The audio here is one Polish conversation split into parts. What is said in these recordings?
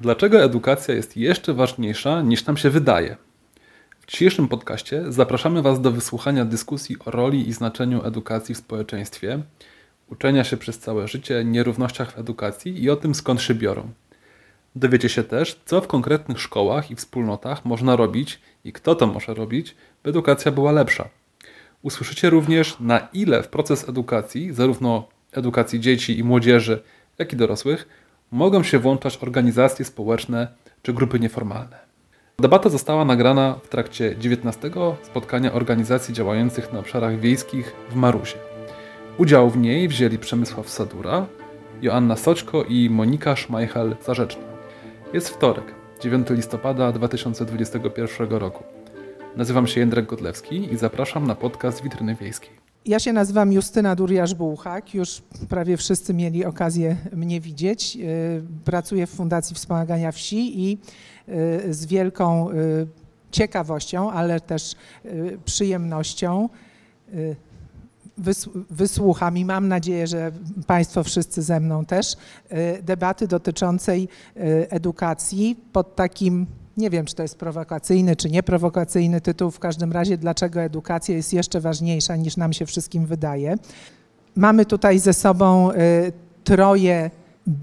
Dlaczego edukacja jest jeszcze ważniejsza niż nam się wydaje? W dzisiejszym podcaście zapraszamy Was do wysłuchania dyskusji o roli i znaczeniu edukacji w społeczeństwie, uczenia się przez całe życie, nierównościach w edukacji i o tym skąd się biorą. Dowiecie się też, co w konkretnych szkołach i wspólnotach można robić i kto to może robić, by edukacja była lepsza. Usłyszycie również, na ile w proces edukacji, zarówno edukacji dzieci i młodzieży, jak i dorosłych, mogą się włączać organizacje społeczne czy grupy nieformalne. Debata została nagrana w trakcie 19 spotkania organizacji działających na obszarach wiejskich w Marusie. Udział w niej wzięli Przemysław Sadura, Joanna Soćko i Monika Szmajchel-Zarzeczna. Jest wtorek, 9 listopada 2021 roku. Nazywam się Jędrek Godlewski i zapraszam na podcast Witryny Wiejskiej. Ja się nazywam Justyna Duriasz-Bułchak. Już prawie wszyscy mieli okazję mnie widzieć. Y, pracuję w Fundacji Wspomagania Wsi i y, z wielką y, ciekawością, ale też przyjemnością wysłucham i mam nadzieję, że Państwo wszyscy ze mną też, debaty dotyczącej edukacji pod takim nie wiem, czy to jest prowokacyjny, czy nieprowokacyjny tytuł. W każdym razie, dlaczego edukacja jest jeszcze ważniejsza niż nam się wszystkim wydaje. Mamy tutaj ze sobą y, troje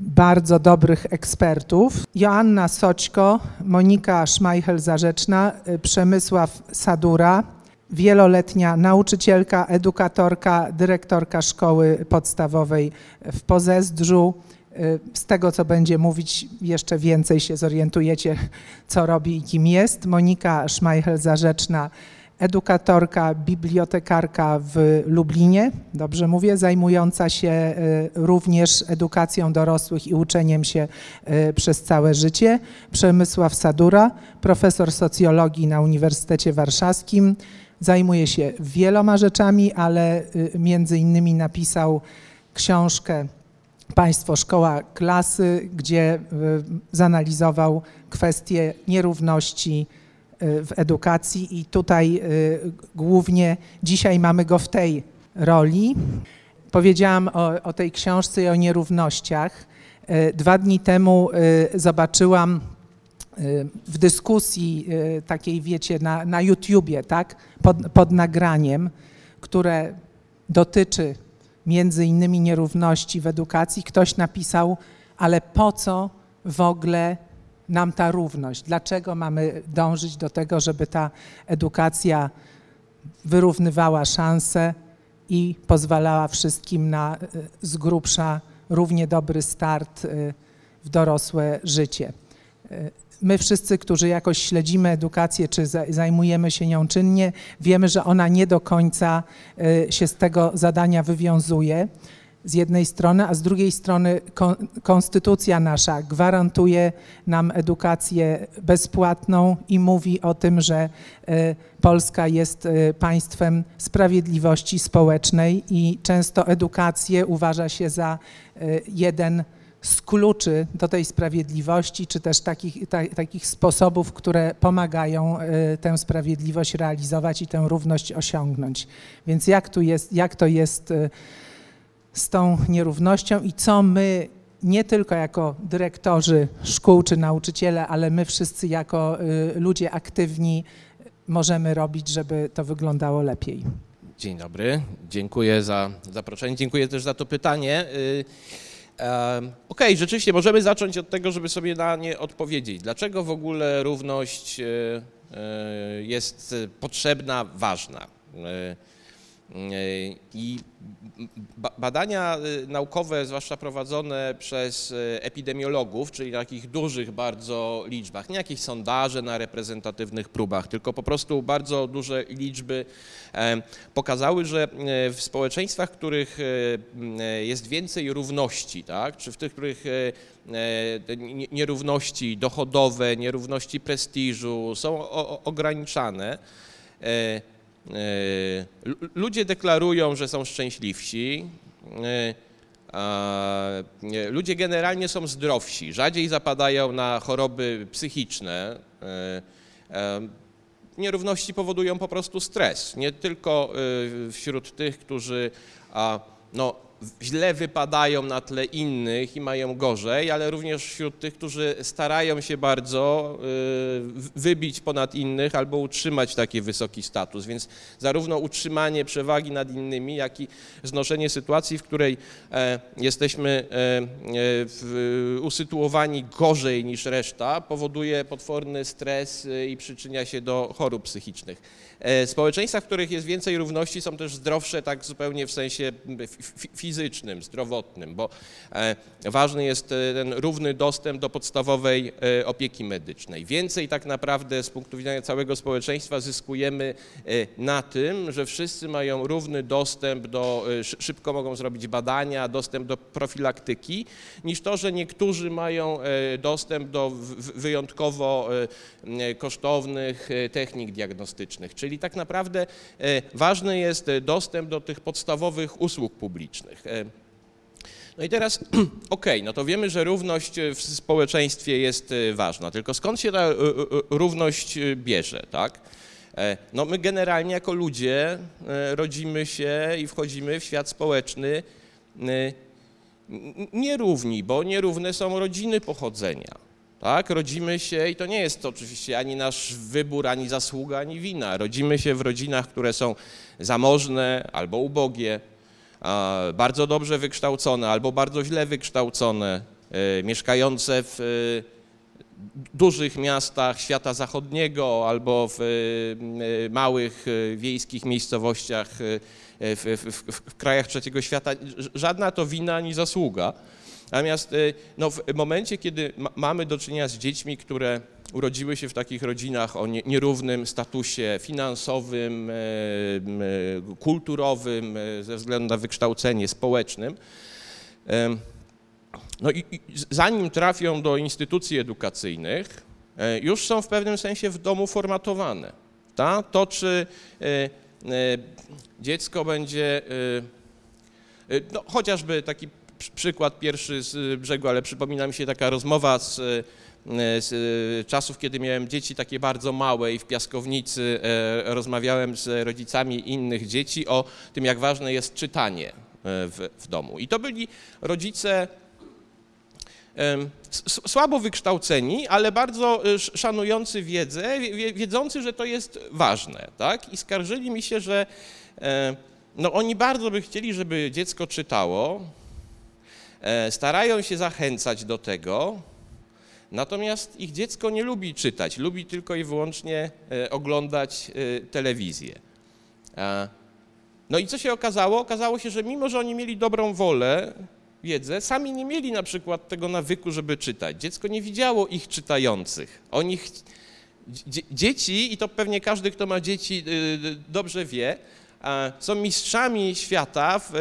bardzo dobrych ekspertów. Joanna Soćko, Monika Szmajchel-Zarzeczna, y, Przemysław Sadura, wieloletnia nauczycielka, edukatorka, dyrektorka szkoły podstawowej w Pozezdrzu, z tego, co będzie mówić, jeszcze więcej się zorientujecie, co robi i kim jest. Monika Szmajchel-Zarzeczna, edukatorka, bibliotekarka w Lublinie, dobrze mówię, zajmująca się e, również edukacją dorosłych i uczeniem się e, przez całe życie. Przemysław Sadura, profesor socjologii na Uniwersytecie Warszawskim, zajmuje się wieloma rzeczami, ale między innymi napisał książkę Państwo Szkoła Klasy, gdzie zanalizował kwestie nierówności y, w edukacji i tutaj y, głównie dzisiaj mamy go w tej roli. Powiedziałam o, o tej książce i o nierównościach. Y, dwa dni temu zobaczyłam w dyskusji takiej, wiecie, na, na YouTubie, tak, pod, pod nagraniem, które dotyczy między innymi nierówności w edukacji, ktoś napisał, ale po co w ogóle nam ta równość? Dlaczego mamy dążyć do tego, żeby ta edukacja wyrównywała szanse i pozwalała wszystkim na e, z grubsza równie dobry start e, w dorosłe życie? My wszyscy, którzy jakoś śledzimy edukację, czy zajmujemy się nią czynnie, wiemy, że ona nie do końca y, się z tego zadania wywiązuje z jednej strony, a z drugiej strony konstytucja nasza gwarantuje nam edukację bezpłatną i mówi o tym, że y, Polska jest y, państwem sprawiedliwości społecznej i często edukację uważa się za jeden z kluczy do tej sprawiedliwości, czy też takich, ta, takich sposobów, które pomagają y, tę sprawiedliwość realizować i tę równość osiągnąć. Więc jak, tu jest, jak to jest y, z tą nierównością i co my nie tylko jako dyrektorzy szkół czy nauczyciele, ale my wszyscy jako y, ludzie aktywni możemy robić, żeby to wyglądało lepiej. Dzień dobry, dziękuję za zaproszenie, dziękuję też za to pytanie. Okej, okay, rzeczywiście możemy zacząć od tego, żeby sobie na nie odpowiedzieć. Dlaczego w ogóle równość e, e, jest potrzebna, ważna? E, I badania naukowe, zwłaszcza prowadzone przez epidemiologów, czyli na takich dużych bardzo liczbach, nie jakieś sondaże na reprezentatywnych próbach, tylko po prostu bardzo duże liczby pokazały, że w społeczeństwach, w których jest więcej równości, tak, czy w tych, w których nierówności dochodowe, nierówności prestiżu są ograniczane, E, ludzie deklarują, że są szczęśliwsi. E, ludzie generalnie są zdrowsi, rzadziej zapadają na choroby psychiczne. E, nierówności powodują po prostu stres, nie tylko wśród tych, którzy no, źle wypadają na tle innych i mają gorzej, ale również wśród tych, którzy starają się bardzo y, wybić ponad innych albo utrzymać taki wysoki status. Więc zarówno utrzymanie przewagi nad innymi, jak i znoszenie sytuacji, w której e, jesteśmy e, e, usytuowani gorzej niż reszta, powoduje potworny stres y, i przyczynia się do chorób psychicznych. Społeczeństwa, w których jest więcej równości, są też zdrowsze tak zupełnie w sensie fi- fizycznym, zdrowotnym, bo e, ważny jest e, ten równy dostęp do podstawowej e, opieki medycznej. Więcej tak naprawdę z punktu widzenia całego społeczeństwa zyskujemy na tym, że wszyscy mają równy dostęp do, szy- szybko mogą zrobić badania, dostęp do profilaktyki, niż to, że niektórzy mają dostęp do wyjątkowo kosztownych technik diagnostycznych. Czyli tak naprawdę ważny jest dostęp do tych podstawowych usług publicznych. E, No i teraz, okej, no to wiemy, że równość e, w społeczeństwie jest e, ważna, tylko skąd się ta równość bierze, tak? No my generalnie jako ludzie rodzimy się i wchodzimy w świat społeczny nierówni, bo nierówne są rodziny pochodzenia. Tak, rodzimy się i to nie jest to oczywiście ani nasz wybór, ani zasługa, ani wina. Rodzimy się w rodzinach, które są zamożne albo ubogie, bardzo dobrze wykształcone albo bardzo źle wykształcone, e, mieszkające w e, dużych miastach świata zachodniego albo w e, małych wiejskich miejscowościach w, w, w, krajach trzeciego świata. Żadna to wina ani zasługa. Natomiast no, w momencie, kiedy ma, mamy do czynienia z dziećmi, które urodziły się w takich rodzinach o nie, nierównym statusie finansowym, e, e, kulturowym, e, ze względu na wykształcenie społecznym, no i, zanim trafią do instytucji edukacyjnych, już są w pewnym sensie w domu formatowane. Ta? To, czy dziecko będzie, no, chociażby taki przy- przykład pierwszy z brzegu, ale przypomina mi się taka rozmowa z, z e, czasów, kiedy miałem dzieci takie bardzo małe i w piaskownicy e, rozmawiałem z rodzicami innych dzieci o tym, jak ważne jest czytanie e, w, w domu. I to byli rodzice słabo wykształceni, ale bardzo e, sz- szanujący wiedzę, wie- wie- wiedzący, że to jest ważne, tak? I skarżyli mi się, że e, no, oni bardzo by chcieli, żeby dziecko czytało, e, starają się zachęcać do tego, natomiast ich dziecko nie lubi czytać, lubi tylko i wyłącznie e, oglądać e, telewizję. No i co się okazało? Okazało się, że mimo, że oni mieli dobrą wolę, wiedzę, sami nie mieli na przykład tego nawyku, żeby czytać. Dziecko nie widziało ich czytających. Oni ch... Dzie- Dzieci, i to pewnie każdy, kto ma dzieci, y, dobrze wie, są mistrzami świata w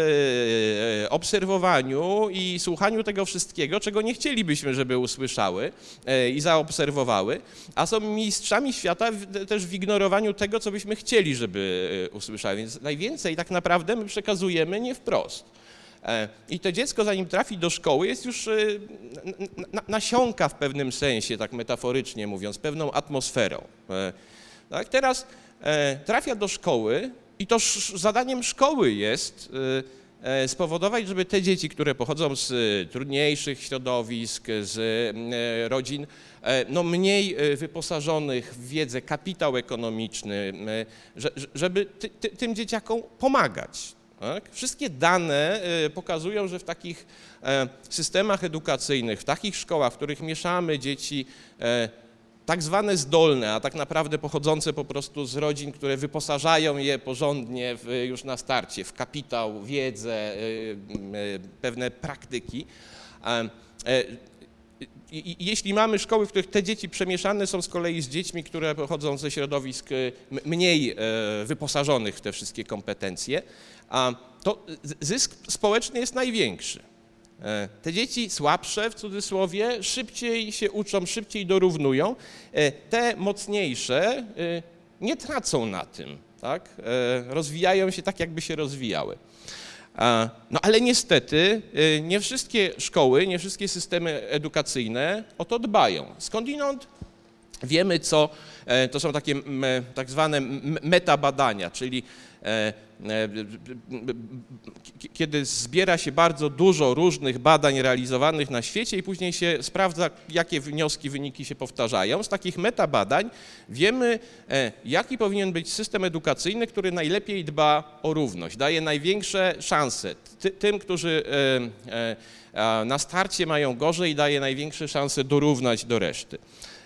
e, obserwowaniu i słuchaniu tego wszystkiego, czego nie chcielibyśmy, żeby usłyszały e, i zaobserwowały, a są mistrzami świata też w ignorowaniu tego, co byśmy chcieli, żeby e, usłyszały. Więc najwięcej tak naprawdę my przekazujemy nie wprost. E, I to dziecko, zanim trafi do szkoły, jest już e, na- na- nasiąka w pewnym sensie, tak metaforycznie mówiąc, pewną atmosferą. E, Tak, teraz e, trafia do szkoły i to zadaniem szkoły jest e, e, spowodować, żeby te dzieci, które pochodzą z e, trudniejszych środowisk, z e, rodzin e, no, mniej wyposażonych w wiedzę, kapitał ekonomiczny, że, że- żeby ty, ty, tym dzieciakom pomagać. Tak? Wszystkie dane e, pokazują, że w takich systemach edukacyjnych, w takich szkołach, w których mieszamy dzieci tak zwane zdolne, a tak naprawdę pochodzące po prostu z rodzin, które wyposażają je porządnie w, już na starcie w kapitał, wiedzę, e, m, e, pewne praktyki. E, jeśli mamy szkoły, w których te dzieci przemieszane są z kolei z dziećmi, które pochodzą ze środowisk mniej e, wyposażonych w te wszystkie kompetencje, to zysk społeczny jest największy. E, Te dzieci słabsze, w cudzysłowie, szybciej się uczą, szybciej dorównują. E, Te mocniejsze e, nie tracą na tym, tak? Rozwijają się tak, jakby się rozwijały. No ale niestety nie wszystkie szkoły, nie wszystkie systemy edukacyjne o to dbają. Skądinąd Wiemy, co to są takie tak zwane metabadania, czyli kiedy zbiera się bardzo dużo różnych badań realizowanych na świecie i później się sprawdza, jakie wnioski, wyniki się powtarzają. Z takich metabadań wiemy, e, jaki powinien być system edukacyjny, który najlepiej dba o równość, daje największe szanse ty, tym, którzy e, e, na starcie mają gorzej, daje największe szanse dorównać do reszty.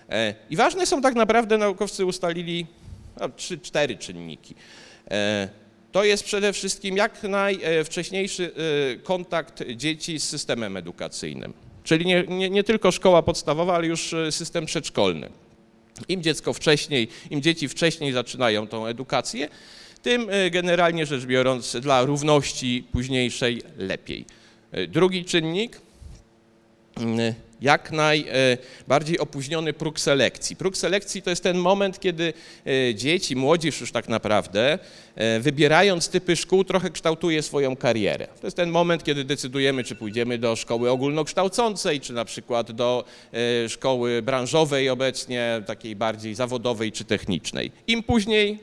E, I ważne są tak naprawdę, naukowcy ustalili no, trzy, cztery czynniki. E, To jest przede wszystkim jak najwcześniejszy e, kontakt dzieci z systemem edukacyjnym, czyli nie, nie, nie tylko szkoła podstawowa, ale już e, system przedszkolny. Im dziecko wcześniej, im dzieci wcześniej zaczynają tą edukację, tym e, generalnie rzecz biorąc dla równości późniejszej lepiej. E, Drugi czynnik, mm, jak najbardziej opóźniony próg selekcji. Próg selekcji to jest ten moment, kiedy e, dzieci, młodzież już tak naprawdę, e, wybierając typy szkół, trochę kształtuje swoją karierę. To jest ten moment, kiedy decydujemy, czy pójdziemy do szkoły ogólnokształcącej, czy na przykład do e, szkoły branżowej obecnie, takiej bardziej zawodowej czy technicznej. Im później,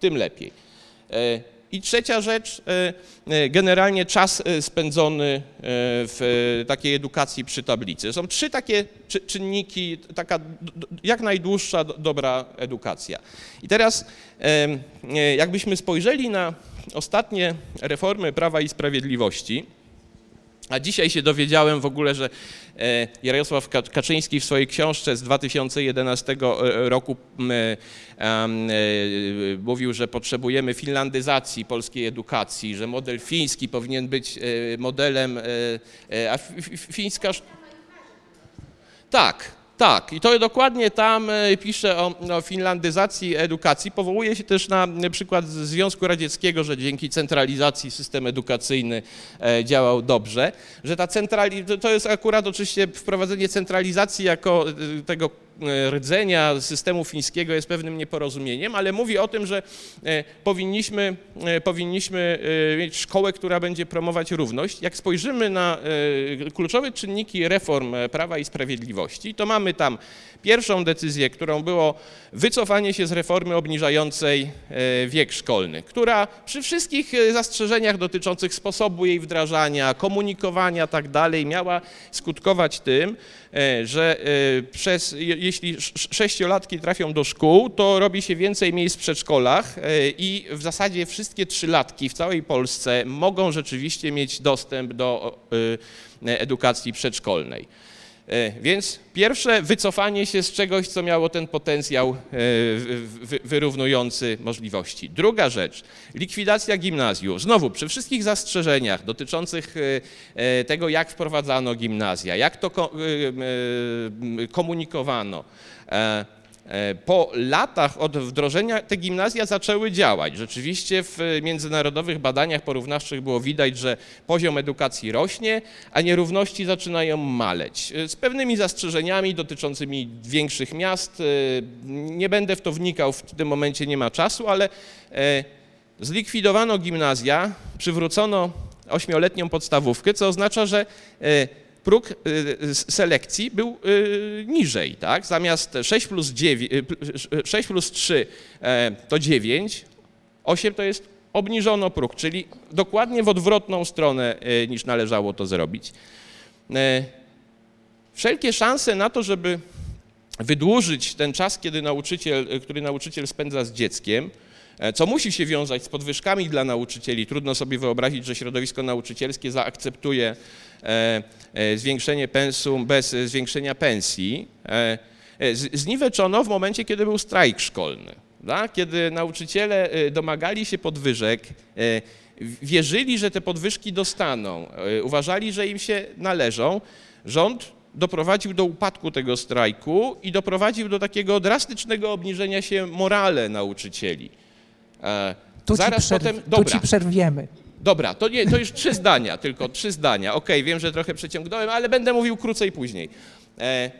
tym lepiej. I trzecia rzecz, e, e, generalnie czas e, spędzony w takiej edukacji przy tablicy. Są trzy takie czy- czynniki, taka jak najdłuższa do- dobra edukacja. I teraz jakbyśmy spojrzeli na ostatnie reformy Prawa i Sprawiedliwości, a dzisiaj się dowiedziałem w ogóle, że e, Jarosław Ka- Kaczyński w swojej książce z 2011 roku m, e, em, e, mówił, że potrzebujemy finlandyzacji polskiej edukacji, że model fiński powinien być modelem, a fi- fi- fińska... Tak, tak. I to dokładnie tam e, pisze o, o finlandyzacji edukacji. Powołuje się też na przykład Związku Radzieckiego, że dzięki centralizacji system edukacyjny e, działał dobrze, że ta centrali... to- jest akurat oczywiście wprowadzenie centralizacji jako e, tego rdzenia systemu fińskiego jest pewnym nieporozumieniem, ale mówi o tym, że e, powinniśmy, e, powinniśmy e, mieć szkołę, która będzie promować równość. Jak spojrzymy na e, kluczowe czynniki reform e, Prawa i Sprawiedliwości, to mamy tam pierwszą decyzję, którą było wycofanie się z reformy obniżającej e, wiek szkolny, która przy wszystkich e, zastrzeżeniach dotyczących sposobu jej wdrażania, komunikowania tak dalej, miała skutkować tym, e, że e, przez, je- jeśli sz- sz- sześciolatki trafią do szkół, to robi się więcej miejsc w przedszkolach e, i w zasadzie wszystkie trzylatki w całej Polsce mogą rzeczywiście mieć dostęp do e, edukacji przedszkolnej. E, Więc pierwsze wycofanie się z czegoś, co miało ten potencjał e, wy- wy- wyrównujący możliwości. Druga rzecz, likwidacja gimnazjum. Znowu, przy wszystkich zastrzeżeniach dotyczących e, tego, jak wprowadzano gimnazja, jak to ko- komunikowano, Po latach od wdrożenia te gimnazja zaczęły działać. Rzeczywiście w międzynarodowych badaniach porównawczych było widać, że poziom edukacji rośnie, a nierówności zaczynają maleć. E, Z pewnymi zastrzeżeniami dotyczącymi większych miast. e, Nie będę w to wnikał, w tym momencie nie ma czasu, ale e, zlikwidowano gimnazja, przywrócono ośmioletnią podstawówkę, co oznacza, że e, próg y, selekcji był y, niżej, tak? Zamiast 6 plus, 9, 6 plus 3 e, to 9, 8 to jest obniżono próg, czyli dokładnie w odwrotną stronę e, niż należało to zrobić. E, Wszelkie szanse na to, żeby wydłużyć ten czas, kiedy nauczyciel, który nauczyciel spędza z dzieckiem, co musi się wiązać z podwyżkami dla nauczycieli. Trudno sobie wyobrazić, że środowisko nauczycielskie zaakceptuje zwiększenie pensum bez e, zwiększenia pensji. E, e, Zniweczono w momencie, kiedy był strajk szkolny. Tak? Kiedy nauczyciele e, domagali się podwyżek, e, wierzyli, że te podwyżki dostaną, e, uważali, że im się należą, rząd doprowadził do upadku tego strajku i doprowadził do takiego drastycznego obniżenia się morale nauczycieli. E, Tu, ci, Zaraz przerw- potem, tu dobra, ci przerwiemy. Dobra, to nie, to już trzy zdania, tylko trzy zdania. Okej, wiem, że trochę przeciągnąłem, ale będę mówił krócej później. E,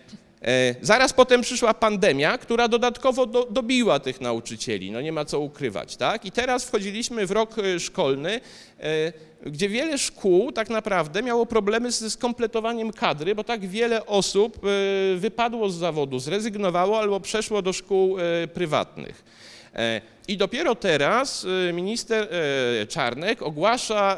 E, Zaraz potem przyszła pandemia, która dodatkowo do, dobiła tych nauczycieli, no nie ma co ukrywać, tak? I teraz wchodziliśmy w rok e, szkolny, e, gdzie wiele szkół tak naprawdę miało problemy ze skompletowaniem kadry, bo tak wiele osób e, wypadło z zawodu, zrezygnowało albo przeszło do szkół e, prywatnych. E, I dopiero teraz e, minister e, Czarnek ogłasza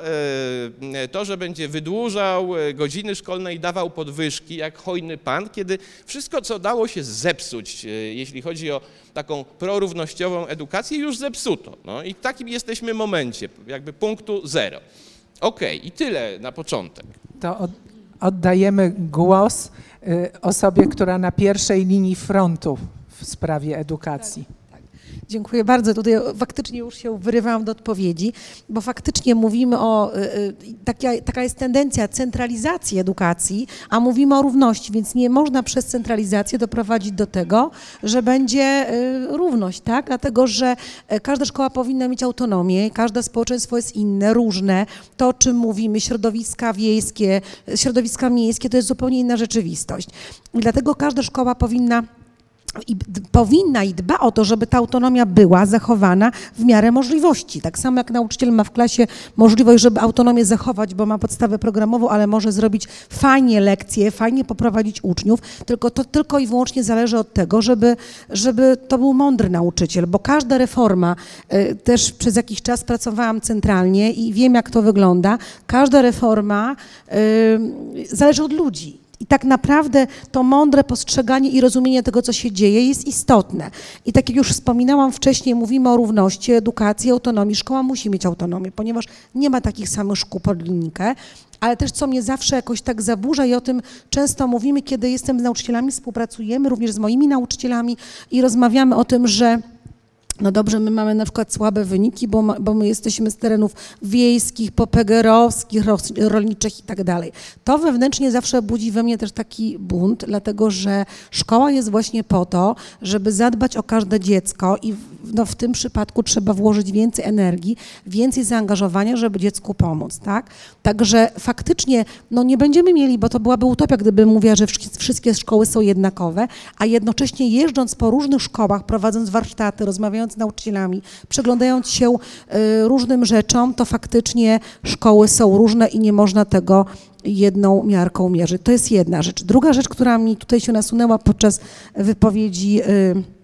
to, że będzie wydłużał godziny szkolne i dawał podwyżki jak hojny pan, kiedy wszystko, co dało się zepsuć, jeśli chodzi o taką prorównościową edukację, już zepsuto. No i w takim jesteśmy momencie, jakby punktu zero. Okej, i tyle na początek. To od, oddajemy głos osobie, która na pierwszej linii frontu w sprawie edukacji. Dziękuję bardzo. Tutaj faktycznie już się wyrywałam do odpowiedzi, bo faktycznie mówimy o, y, y, taka, taka jest tendencja centralizacji edukacji, a mówimy o równości, więc nie można przez centralizację doprowadzić do tego, że będzie y, równość, tak? Dlatego, że e, każda szkoła powinna mieć autonomię, każde społeczeństwo jest inne, różne. To, o czym mówimy, środowiska wiejskie, środowiska miejskie, to jest zupełnie inna rzeczywistość. I dlatego każda szkoła powinna i powinna i dba o to, żeby ta autonomia była zachowana w miarę możliwości. Tak samo jak nauczyciel ma w klasie możliwość, żeby autonomię zachować, bo ma podstawę programową, ale może zrobić fajnie lekcje, fajnie poprowadzić uczniów, tylko to tylko i wyłącznie zależy od tego, żeby, żeby to był mądry nauczyciel, bo każda reforma, y, też przez jakiś czas pracowałam centralnie i wiem, jak to wygląda, każda reforma y, zależy od ludzi. I tak naprawdę to mądre postrzeganie i rozumienie tego, co się dzieje, jest istotne. I tak jak już wspominałam wcześniej, mówimy o równości, edukacji, autonomii. Szkoła musi mieć autonomię, ponieważ nie ma takich samych szkół pod linijkę. Ale też, co mnie zawsze jakoś tak zaburza i o tym często mówimy, kiedy jestem z nauczycielami, współpracujemy również z moimi nauczycielami i rozmawiamy o tym, że no dobrze, my mamy na przykład słabe wyniki, bo, ma, bo my jesteśmy z terenów wiejskich, popegerowskich, rolniczych i tak dalej. To wewnętrznie zawsze budzi we mnie też taki bunt, dlatego że szkoła jest właśnie po to, żeby zadbać o każde dziecko i no, w tym przypadku trzeba włożyć więcej energii, więcej zaangażowania, żeby dziecku pomóc, tak? Także faktycznie no, nie będziemy mieli, bo to byłaby utopia, gdybym mówiła, że wsz- wszystkie szkoły są jednakowe, a jednocześnie jeżdżąc po różnych szkołach, prowadząc warsztaty, rozmawiając z nauczycielami, przyglądając się y, różnym rzeczom, to faktycznie szkoły są różne i nie można tego jedną miarką mierzyć. To jest jedna rzecz. Druga rzecz, która mi tutaj się nasunęła podczas wypowiedzi y,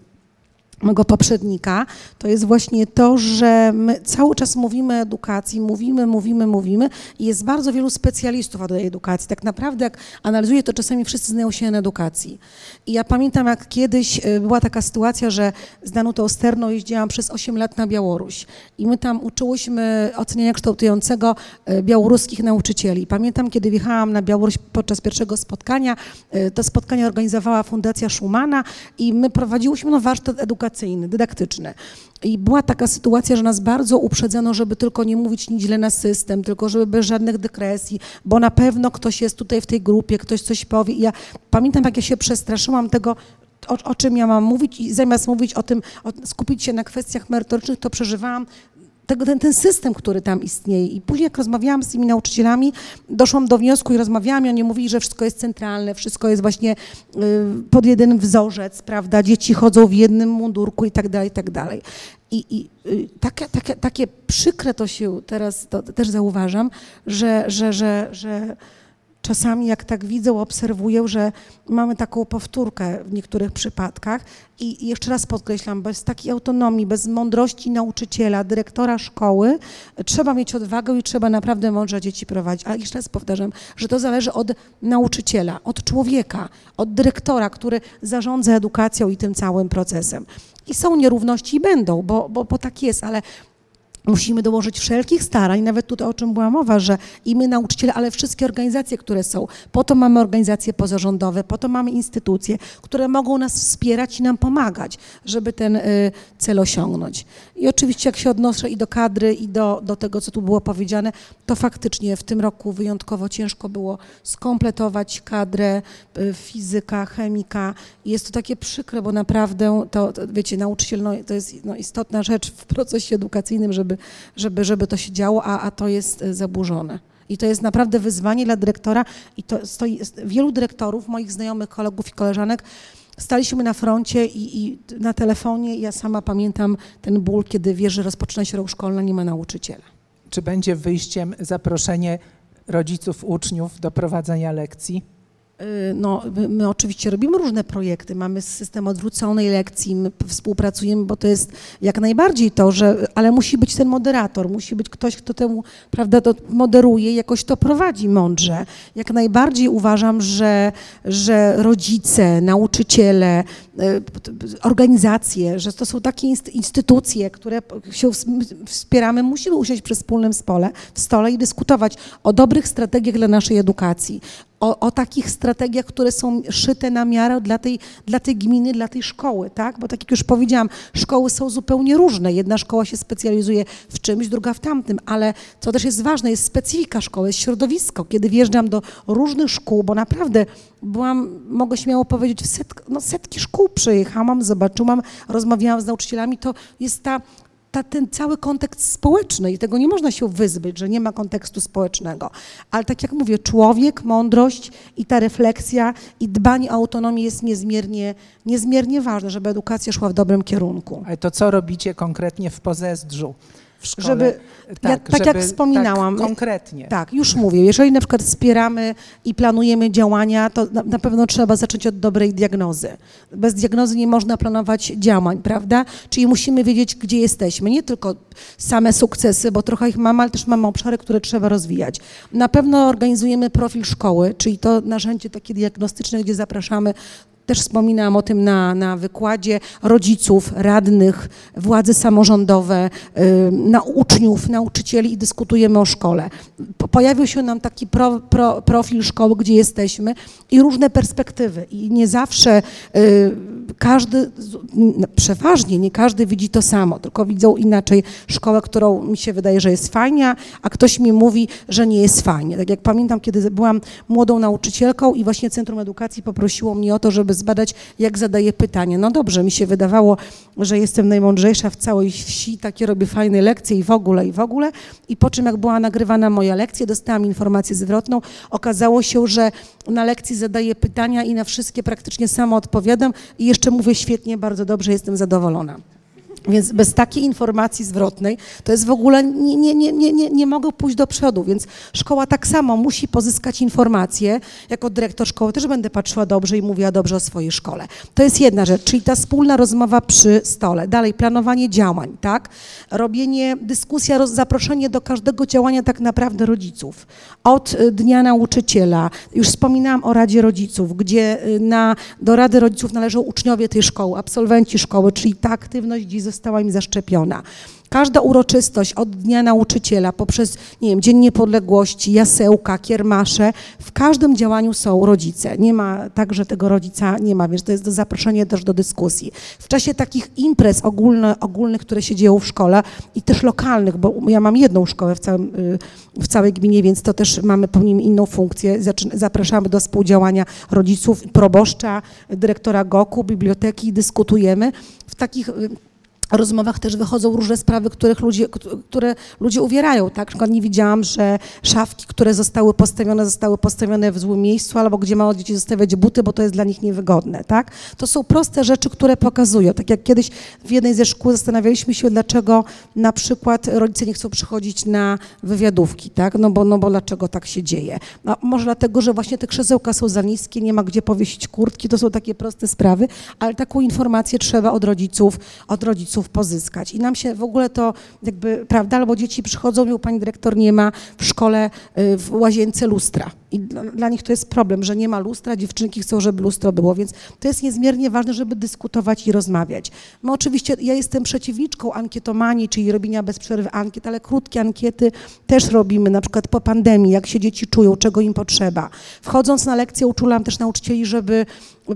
mego poprzednika, to jest właśnie to, że my cały czas mówimy o edukacji, mówimy, mówimy, mówimy i jest bardzo wielu specjalistów od edukacji. Tak naprawdę jak analizuję, to czasami wszyscy znają się na edukacji. I ja pamiętam, jak kiedyś y, była taka sytuacja, że z Danutą Osterną jeździłam przez 8 lat na Białoruś i my tam uczyłyśmy oceniania kształtującego y, białoruskich nauczycieli. Pamiętam, kiedy wjechałam na Białoruś podczas pierwszego spotkania, y, to spotkanie organizowała Fundacja Schumana i my prowadziłyśmy no, warsztat edukacyjny, dydaktyczny. I była taka sytuacja, że nas bardzo uprzedzono, żeby tylko nie mówić nic źle na system, tylko żeby bez żadnych dykresji, bo na pewno ktoś jest tutaj w tej grupie, ktoś coś powie. I ja pamiętam, jak ja się przestraszyłam tego, o, o czym ja mam mówić i zamiast mówić o tym, o, skupić się na kwestiach merytorycznych, to przeżywałam tego, ten, ten system, który tam istnieje. I później, jak rozmawiałam z tymi nauczycielami, doszłam do wniosku i rozmawiałam i oni mówili, że wszystko jest centralne, wszystko jest właśnie y, pod jeden wzorzec, prawda, dzieci chodzą w jednym mundurku i tak dalej, i tak dalej. I, i y, takie, takie, takie przykre to się teraz to też zauważam, że, że, że, że czasami jak tak widzę, obserwuję, że mamy taką powtórkę w niektórych przypadkach i jeszcze raz podkreślam, bez takiej autonomii, bez mądrości nauczyciela, dyrektora szkoły, trzeba mieć odwagę i trzeba naprawdę mądrze dzieci prowadzić. Ale jeszcze raz powtarzam, że to zależy od nauczyciela, od człowieka, od dyrektora, który zarządza edukacją i tym całym procesem. I są nierówności i będą, bo, bo, bo tak jest, ale Musimy dołożyć wszelkich starań, nawet tutaj o czym była mowa, że i my nauczyciele, ale wszystkie organizacje, które są. Po to mamy organizacje pozarządowe, po to mamy instytucje, które mogą nas wspierać i nam pomagać, żeby ten y, cel osiągnąć. I oczywiście jak się odnoszę i do kadry, i do, do tego, co tu było powiedziane, to faktycznie w tym roku wyjątkowo ciężko było skompletować kadrę y, fizyka, chemika. Jest to takie przykre, bo naprawdę to, to wiecie, nauczyciel no, to jest no, istotna rzecz w procesie edukacyjnym, żeby, żeby, żeby to się działo, a, a to jest y, zaburzone. I to jest naprawdę wyzwanie dla dyrektora i to stoi, wielu dyrektorów, moich znajomych, kolegów i koleżanek, staliśmy na froncie i, i na telefonie. Ja sama pamiętam ten ból, kiedy wiesz, że rozpoczyna się rok szkolny, nie ma nauczyciela. Czy będzie wyjściem zaproszenie rodziców, uczniów do prowadzenia lekcji? Y, No, my, oczywiście robimy różne projekty, mamy system odwróconej lekcji, współpracujemy, bo to jest jak najbardziej to, że, ale musi być ten moderator, musi być ktoś, kto temu, prawda, to moderuje, jakoś to prowadzi mądrze. Jak najbardziej uważam, że, że rodzice, nauczyciele, y, organizacje, że to są takie inst- instytucje, które się ws- wspieramy, musimy usiąść przy wspólnym stole, w stole i dyskutować o dobrych strategiach dla naszej edukacji, o, o takich strategiach, które są szyte na miarę dla tej, dla tej gminy, dla tej szkoły, tak? Bo tak jak już powiedziałam, szkoły są zupełnie różne. Jedna szkoła się specjalizuje w czymś, druga w tamtym, ale co też jest ważne, jest specyfika szkoły, jest środowisko. Kiedy wjeżdżam do różnych szkół, bo naprawdę byłam, mogę śmiało powiedzieć, w setk, no setki szkół przejechałam, zobaczyłam, rozmawiałam z nauczycielami, to jest ta ta, ten cały kontekst społeczny i tego nie można się wyzbyć, że nie ma kontekstu społecznego. Ale tak jak mówię, człowiek, mądrość i ta refleksja i dbanie o autonomię jest niezmiernie, niezmiernie ważne, żeby edukacja szła w dobrym kierunku. Ale to co robicie konkretnie w Pozezdrzu w szkole? Żeby- ja- tak jak wspominałam, Tak konkretnie. Tak, już mówię. Jeżeli na przykład wspieramy i planujemy działania, to na, na pewno trzeba zacząć od dobrej diagnozy. Bez diagnozy nie można planować działań, prawda? Czyli musimy wiedzieć, gdzie jesteśmy. Nie tylko same sukcesy, bo trochę ich mamy, ale też mamy obszary, które trzeba rozwijać. Na pewno organizujemy profil szkoły, czyli to narzędzie takie diagnostyczne, gdzie zapraszamy też wspominałam o tym na, na wykładzie rodziców, radnych, władze samorządowe, y, na uczniów, nauczycieli i dyskutujemy o szkole. Po- Pojawił się nam taki pro, pro, profil szkoły, gdzie jesteśmy i różne perspektywy. I nie zawsze y, każdy, przeważnie nie każdy widzi to samo, tylko widzą inaczej szkołę, którą mi się wydaje, że jest fajna, a ktoś mi mówi, że nie jest fajnie. Tak jak pamiętam, kiedy byłam młodą nauczycielką i właśnie Centrum Edukacji poprosiło mnie o to, żeby zbadać, jak zadaję pytanie. No dobrze, mi się wydawało, że jestem najmądrzejsza w całej wsi, takie robię fajne lekcje i w ogóle, i w ogóle. I po czym, jak była nagrywana moja lekcja, dostałam informację zwrotną, okazało się, że na lekcji zadaję pytania i na wszystkie praktycznie samo odpowiadam i jeszcze mówię świetnie, bardzo dobrze, jestem zadowolona. Więc bez takiej informacji zwrotnej to jest w ogóle nie, nie, nie, nie, nie, nie mogę pójść do przodu, więc szkoła tak samo musi pozyskać informacje. Jako dyrektor szkoły też będę patrzyła dobrze i mówiła dobrze o swojej szkole. To jest jedna rzecz, czyli ta wspólna rozmowa przy stole. Dalej, planowanie działań, tak? Robienie, dyskusja, roz, zaproszenie do każdego działania tak naprawdę rodziców. Od y, Dnia Nauczyciela, już wspominałam o Radzie Rodziców, gdzie y, na, do Rady Rodziców należą uczniowie tej szkoły, absolwenci szkoły, czyli ta aktywność dziś została im zaszczepiona. Każda uroczystość od Dnia Nauczyciela poprzez, nie wiem, Dzień Niepodległości, jasełka, kiermasze, w każdym działaniu są rodzice. Nie ma tak, że tego rodzica nie ma, więc to jest zaproszenie też do dyskusji. W czasie takich imprez ogólne, ogólnych, które się dzieją w szkole i też lokalnych, bo ja mam jedną szkołę w, całym, y, w całej gminie, więc to też mamy, pełnimy inną funkcję. Zapraszamy do współdziałania rodziców, proboszcza, dyrektora GOK-u, biblioteki dyskutujemy. W takich y, rozmowach też wychodzą różne sprawy, których ludzie, k- które ludzie uwierają, tak? Na przykład nie widziałam, że szafki, które zostały postawione, zostały postawione w złym miejscu, albo gdzie mało dzieci zostawiać buty, bo to jest dla nich niewygodne, tak? To są proste rzeczy, które pokazują. Tak jak kiedyś w jednej ze szkół zastanawialiśmy się, dlaczego na przykład rodzice nie chcą przychodzić na wywiadówki, tak? No bo, no bo dlaczego tak się dzieje? No, może dlatego, że właśnie te krzesełka są za niskie, nie ma gdzie powiesić kurtki, to są takie proste sprawy, ale taką informację trzeba od rodziców, od rodziców pozyskać. I nam się w ogóle to jakby, prawda, albo dzieci przychodzą, mówią, pani dyrektor nie ma w szkole y, w łazience lustra. I dla, dla nich to jest problem, że nie ma lustra, dziewczynki chcą, żeby lustro było, więc to jest niezmiernie ważne, żeby dyskutować i rozmawiać. My oczywiście, ja jestem przeciwniczką ankietomanii, czyli robienia bez przerwy ankiet, ale krótkie ankiety też robimy, na przykład po pandemii, jak się dzieci czują, czego im potrzeba. Wchodząc na lekcję uczulam też nauczycieli, żeby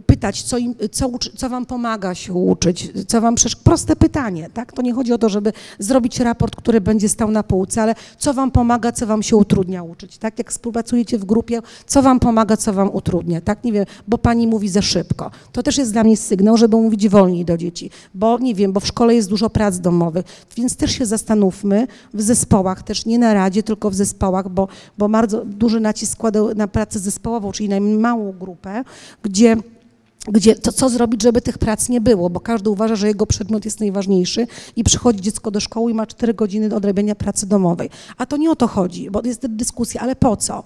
pytać, co, im, co, co wam pomaga się uczyć, co wam przesz... proste pytanie, tak? To nie chodzi o to, żeby zrobić raport, który będzie stał na półce, ale co wam pomaga, co wam się utrudnia uczyć, tak? Jak współpracujecie w grupie, grupie, co wam pomaga, co wam utrudnia, tak, nie wiem, bo pani mówi za szybko. To też jest dla mnie sygnał, żeby mówić wolniej do dzieci, bo nie wiem, bo w szkole jest dużo prac domowych, więc też się zastanówmy w zespołach, też nie na radzie, tylko w zespołach, bo, bo bardzo duży nacisk składał na pracę zespołową, czyli na małą grupę, gdzie gdzie to co zrobić, żeby tych prac nie było, bo każdy uważa, że jego przedmiot jest najważniejszy i przychodzi dziecko do szkoły i ma 4 godziny odrabiania pracy domowej. A to nie o to chodzi, bo jest dyskusja, ale po co?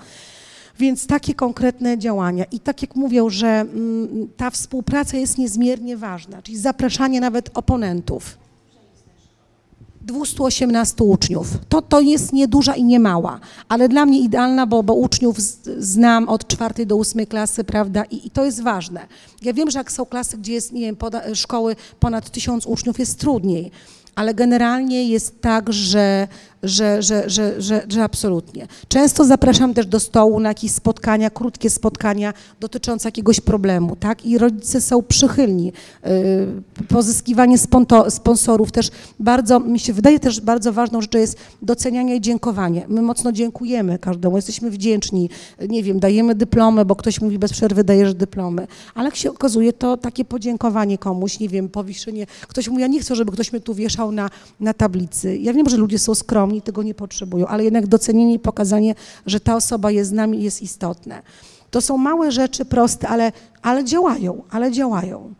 Więc takie konkretne działania. I tak jak mówią, że mm, ta współpraca jest niezmiernie ważna, czyli zapraszanie nawet oponentów. 218 uczniów. To, to jest nieduża i nie mała, ale dla mnie idealna, bo, bo uczniów znam od czwartej do ósmej klasy, prawda, I, i to jest ważne. Ja wiem, że jak są klasy, gdzie jest, nie wiem, poda, szkoły ponad tysiąc uczniów, jest trudniej, ale generalnie jest tak, że że, że, że, że, że absolutnie. Często zapraszam też do stołu na jakieś spotkania, krótkie spotkania dotyczące jakiegoś problemu, tak? I rodzice są przychylni. Yy, pozyskiwanie sponsorów też bardzo, mi się wydaje też bardzo ważną rzeczą jest docenianie i dziękowanie. My mocno dziękujemy każdemu, jesteśmy wdzięczni, nie wiem, dajemy dyplomy, bo ktoś mówi bez przerwy dajesz dyplomy, ale jak się okazuje, to takie podziękowanie komuś, nie wiem, powieszenie, ktoś mówi, ja nie chcę, żeby ktoś mnie tu wieszał na, na tablicy. Ja wiem, że ludzie są skromni, oni tego nie potrzebują, ale jednak docenienie i pokazanie, że ta osoba jest z nami jest istotne. To są małe rzeczy, proste, ale, ale działają, ale działają.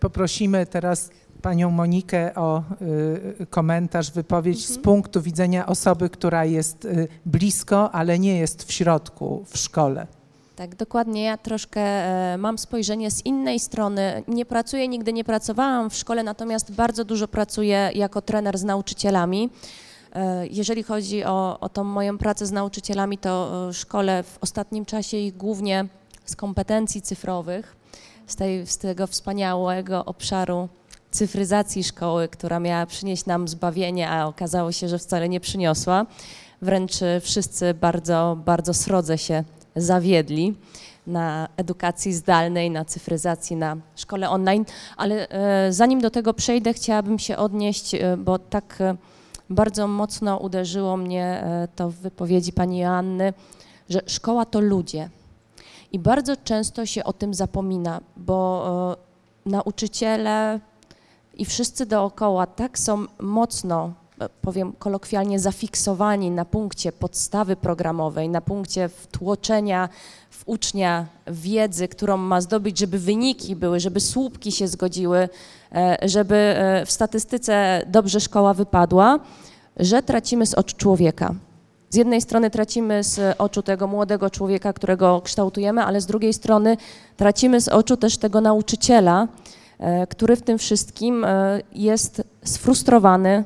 Poprosimy teraz panią Monikę o y, komentarz, wypowiedź mhm. z punktu widzenia osoby, która jest y, blisko, ale nie jest w środku w szkole. Tak, dokładnie. Ja troszkę e, mam spojrzenie z innej strony. Nie pracuję, nigdy nie pracowałam w szkole, natomiast bardzo dużo pracuję jako trener z nauczycielami. E, jeżeli chodzi o, o tą moją pracę z nauczycielami, to e, szkole w ostatnim czasie ich głównie z kompetencji cyfrowych, z, tej, z tego wspaniałego obszaru cyfryzacji szkoły, która miała przynieść nam zbawienie, a okazało się, że wcale nie przyniosła. Wręcz wszyscy bardzo, bardzo srodze się zawiedli na edukacji zdalnej, na cyfryzacji, na szkole online. Ale e, zanim do tego przejdę, chciałabym się odnieść, bo tak bardzo mocno uderzyło mnie e, to w wypowiedzi pani Joanny, że szkoła to ludzie. I bardzo często się o tym zapomina, bo e, nauczyciele i wszyscy dookoła tak są mocno, e, powiem kolokwialnie, zafiksowani na punkcie podstawy programowej, na punkcie wtłoczenia w ucznia wiedzy, którą ma zdobyć, żeby wyniki były, żeby słupki się zgodziły, żeby e, w statystyce dobrze szkoła wypadła, że tracimy z oczu człowieka. Z jednej strony tracimy z oczu tego młodego człowieka, którego kształtujemy, ale z drugiej strony tracimy z oczu też tego nauczyciela, e, który w tym wszystkim jest sfrustrowany,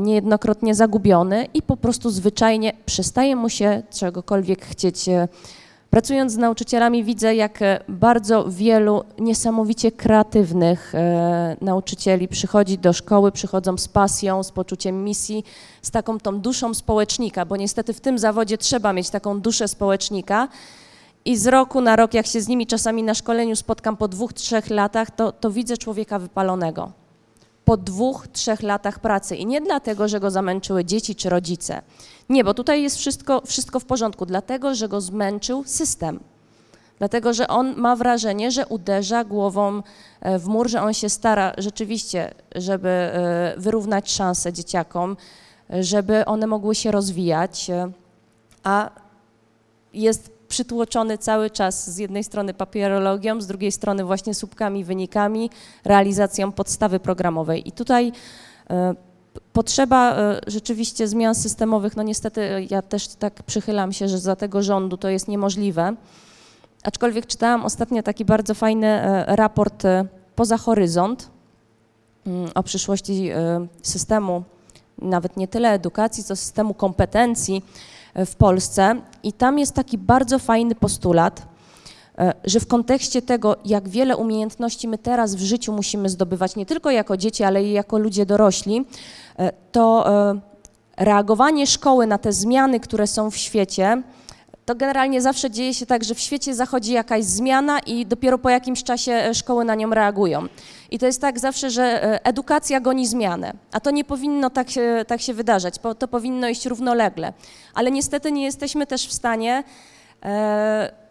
niejednokrotnie zagubiony i po prostu zwyczajnie przestaje mu się czegokolwiek chcieć Pracując z nauczycielami widzę, jak e, bardzo wielu niesamowicie kreatywnych e, nauczycieli przychodzi do szkoły, przychodzą z pasją, z poczuciem misji, z taką tą duszą społecznika, bo niestety w tym zawodzie trzeba mieć taką duszę społecznika. I z roku na rok, jak się z nimi czasami na szkoleniu spotkam po dwóch, trzech latach, to, to widzę człowieka wypalonego. Po dwóch, trzech latach pracy. I nie dlatego, że go zamęczyły dzieci czy rodzice nie, bo tutaj jest wszystko, wszystko w porządku, dlatego że go zmęczył system. Dlatego, że on ma wrażenie, że uderza głową e, w mur, że on się stara rzeczywiście, żeby e, wyrównać szanse dzieciakom, żeby one mogły się rozwijać, e, a jest przytłoczony cały czas z jednej strony papierologią, z drugiej strony właśnie słupkami, wynikami, realizacją podstawy programowej. I tutaj Potrzeba e, rzeczywiście zmian systemowych, no niestety e, ja też tak przychylam się, że za tego rządu to jest niemożliwe. Aczkolwiek czytałam ostatnio taki bardzo fajny e, raport poza horyzont mm, o przyszłości systemu, nawet nie tyle edukacji, co systemu kompetencji w Polsce. I tam jest taki bardzo fajny postulat, że w kontekście tego, jak wiele umiejętności my teraz w życiu musimy zdobywać, nie tylko jako dzieci, ale i jako ludzie dorośli, to e, reagowanie szkoły na te zmiany, które są w świecie, to generalnie zawsze dzieje się tak, że w świecie zachodzi jakaś zmiana i dopiero po jakimś czasie e, szkoły na nią reagują. I to jest tak zawsze, że edukacja goni zmianę, a to nie powinno tak się, tak się wydarzać, to powinno iść równolegle. Ale niestety nie jesteśmy też w stanie e,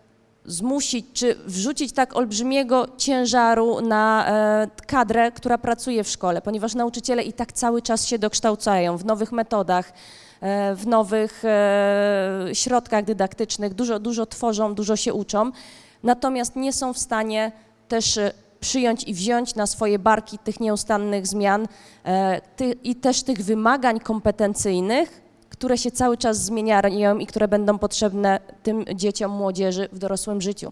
zmusić czy wrzucić tak olbrzymiego ciężaru na e, kadrę, która pracuje w szkole, ponieważ nauczyciele i tak cały czas się dokształcają w nowych metodach, e, w nowych e, środkach dydaktycznych, dużo, dużo tworzą, dużo się uczą, natomiast nie są w stanie też przyjąć i wziąć na swoje barki tych nieustannych zmian i też tych wymagań kompetencyjnych, które się cały czas zmieniają i które będą potrzebne tym dzieciom, młodzieży w dorosłym życiu.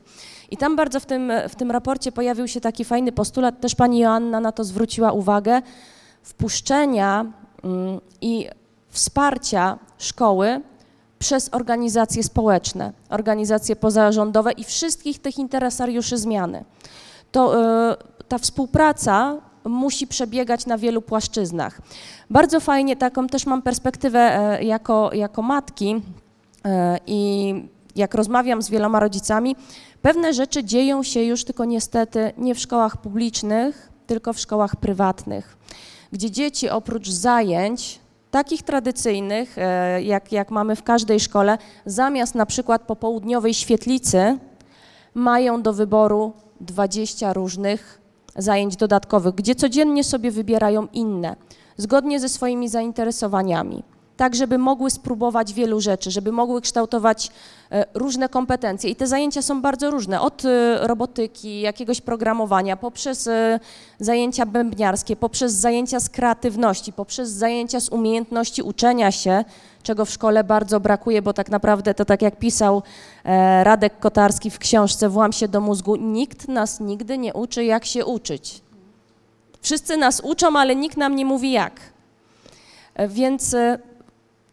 I tam bardzo w tym, w tym raporcie pojawił się taki fajny postulat, też pani Joanna na to zwróciła uwagę, wpuszczenia mm, i wsparcia szkoły przez organizacje społeczne, organizacje pozarządowe i wszystkich tych interesariuszy zmiany. To e, ta współpraca musi przebiegać na wielu płaszczyznach. Bardzo fajnie, taką też mam perspektywę e, jako, jako matki e, i jak rozmawiam z wieloma rodzicami, pewne rzeczy dzieją się już tylko niestety nie w szkołach publicznych, tylko w szkołach prywatnych, gdzie dzieci oprócz zajęć takich tradycyjnych, e, jak, jak mamy w każdej szkole, zamiast na przykład popołudniowej świetlicy, mają do wyboru 20 różnych zajęć dodatkowych, gdzie codziennie sobie wybierają inne, zgodnie ze swoimi zainteresowaniami, tak żeby mogły spróbować wielu rzeczy, żeby mogły kształtować e, różne kompetencje. I te zajęcia są bardzo różne, od e, robotyki, jakiegoś programowania, poprzez e, zajęcia bębniarskie, poprzez zajęcia z kreatywności, poprzez zajęcia z umiejętności uczenia się, czego w szkole bardzo brakuje, bo tak naprawdę to tak jak pisał e, Radek Kotarski w książce Włam się do mózgu, nikt nas nigdy nie uczy, jak się uczyć. Wszyscy nas uczą, ale nikt nam nie mówi jak. E, Więc e,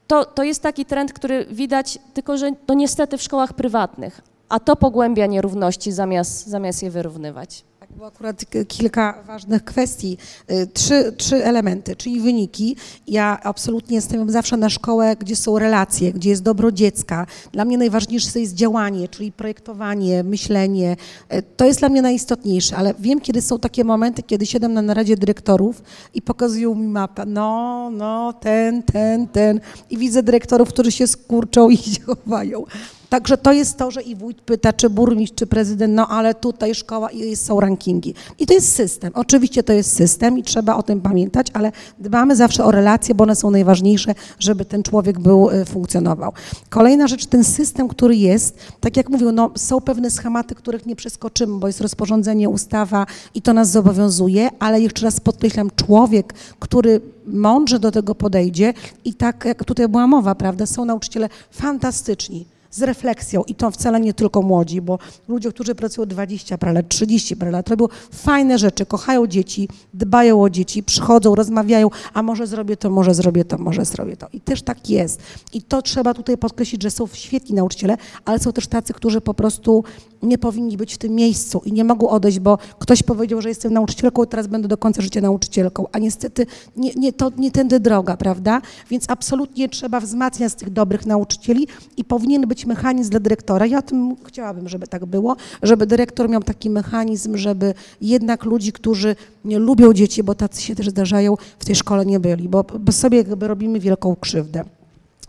to, to jest taki trend, który widać, tylko że to niestety w szkołach prywatnych, a to pogłębia nierówności zamiast, zamiast je wyrównywać. Tak, było akurat k- kilka ważnych kwestii. Y, Trzy, trzy elementy, czyli wyniki. Ja absolutnie stawiam zawsze na szkołę, gdzie są relacje, gdzie jest dobro dziecka. Dla mnie najważniejsze jest działanie, czyli projektowanie, myślenie. Y, To jest dla mnie najistotniejsze, ale wiem, kiedy są takie momenty, kiedy siadam na naradzie dyrektorów i pokazują mi mapę. No, no, ten, ten, ten. I widzę dyrektorów, którzy się skurczą i chowają. Także to jest to, że i wójt pyta, czy burmistrz, czy prezydent, no ale tutaj szkoła i są rankingi. I to jest system. Oczywiście to jest system i trzeba o tym pamiętać, ale dbamy zawsze o relacje, bo one są najważniejsze, żeby ten człowiek był, y, funkcjonował. Kolejna rzecz, ten system, który jest, tak jak mówił, no są pewne schematy, których nie przeskoczymy, bo jest rozporządzenie, ustawa i to nas zobowiązuje, ale jeszcze raz podkreślam, człowiek, który mądrze do tego podejdzie i tak jak tutaj była mowa, prawda, są nauczyciele fantastyczni z refleksją i to wcale nie tylko młodzi, bo ludzie, którzy pracują 20 parę lat, 30 parę lat, robią fajne rzeczy, kochają dzieci, dbają o dzieci, przychodzą, rozmawiają, a może zrobię to, może zrobię to, może zrobię to. I też tak jest. I to trzeba tutaj podkreślić, że są świetni nauczyciele, ale są też tacy, którzy po prostu nie powinni być w tym miejscu i nie mogą odejść, bo ktoś powiedział, że jestem nauczycielką, teraz będę do końca życia nauczycielką, a niestety nie, nie, to nie tędy droga, prawda? Więc absolutnie trzeba wzmacniać tych dobrych nauczycieli i powinien być mechanizm dla dyrektora. Ja tym chciałabym, żeby tak było, żeby dyrektor miał taki mechanizm, żeby jednak ludzi, którzy nie lubią dzieci, bo tacy się też zdarzają, w tej szkole nie byli, bo, bo sobie jakby robimy wielką krzywdę.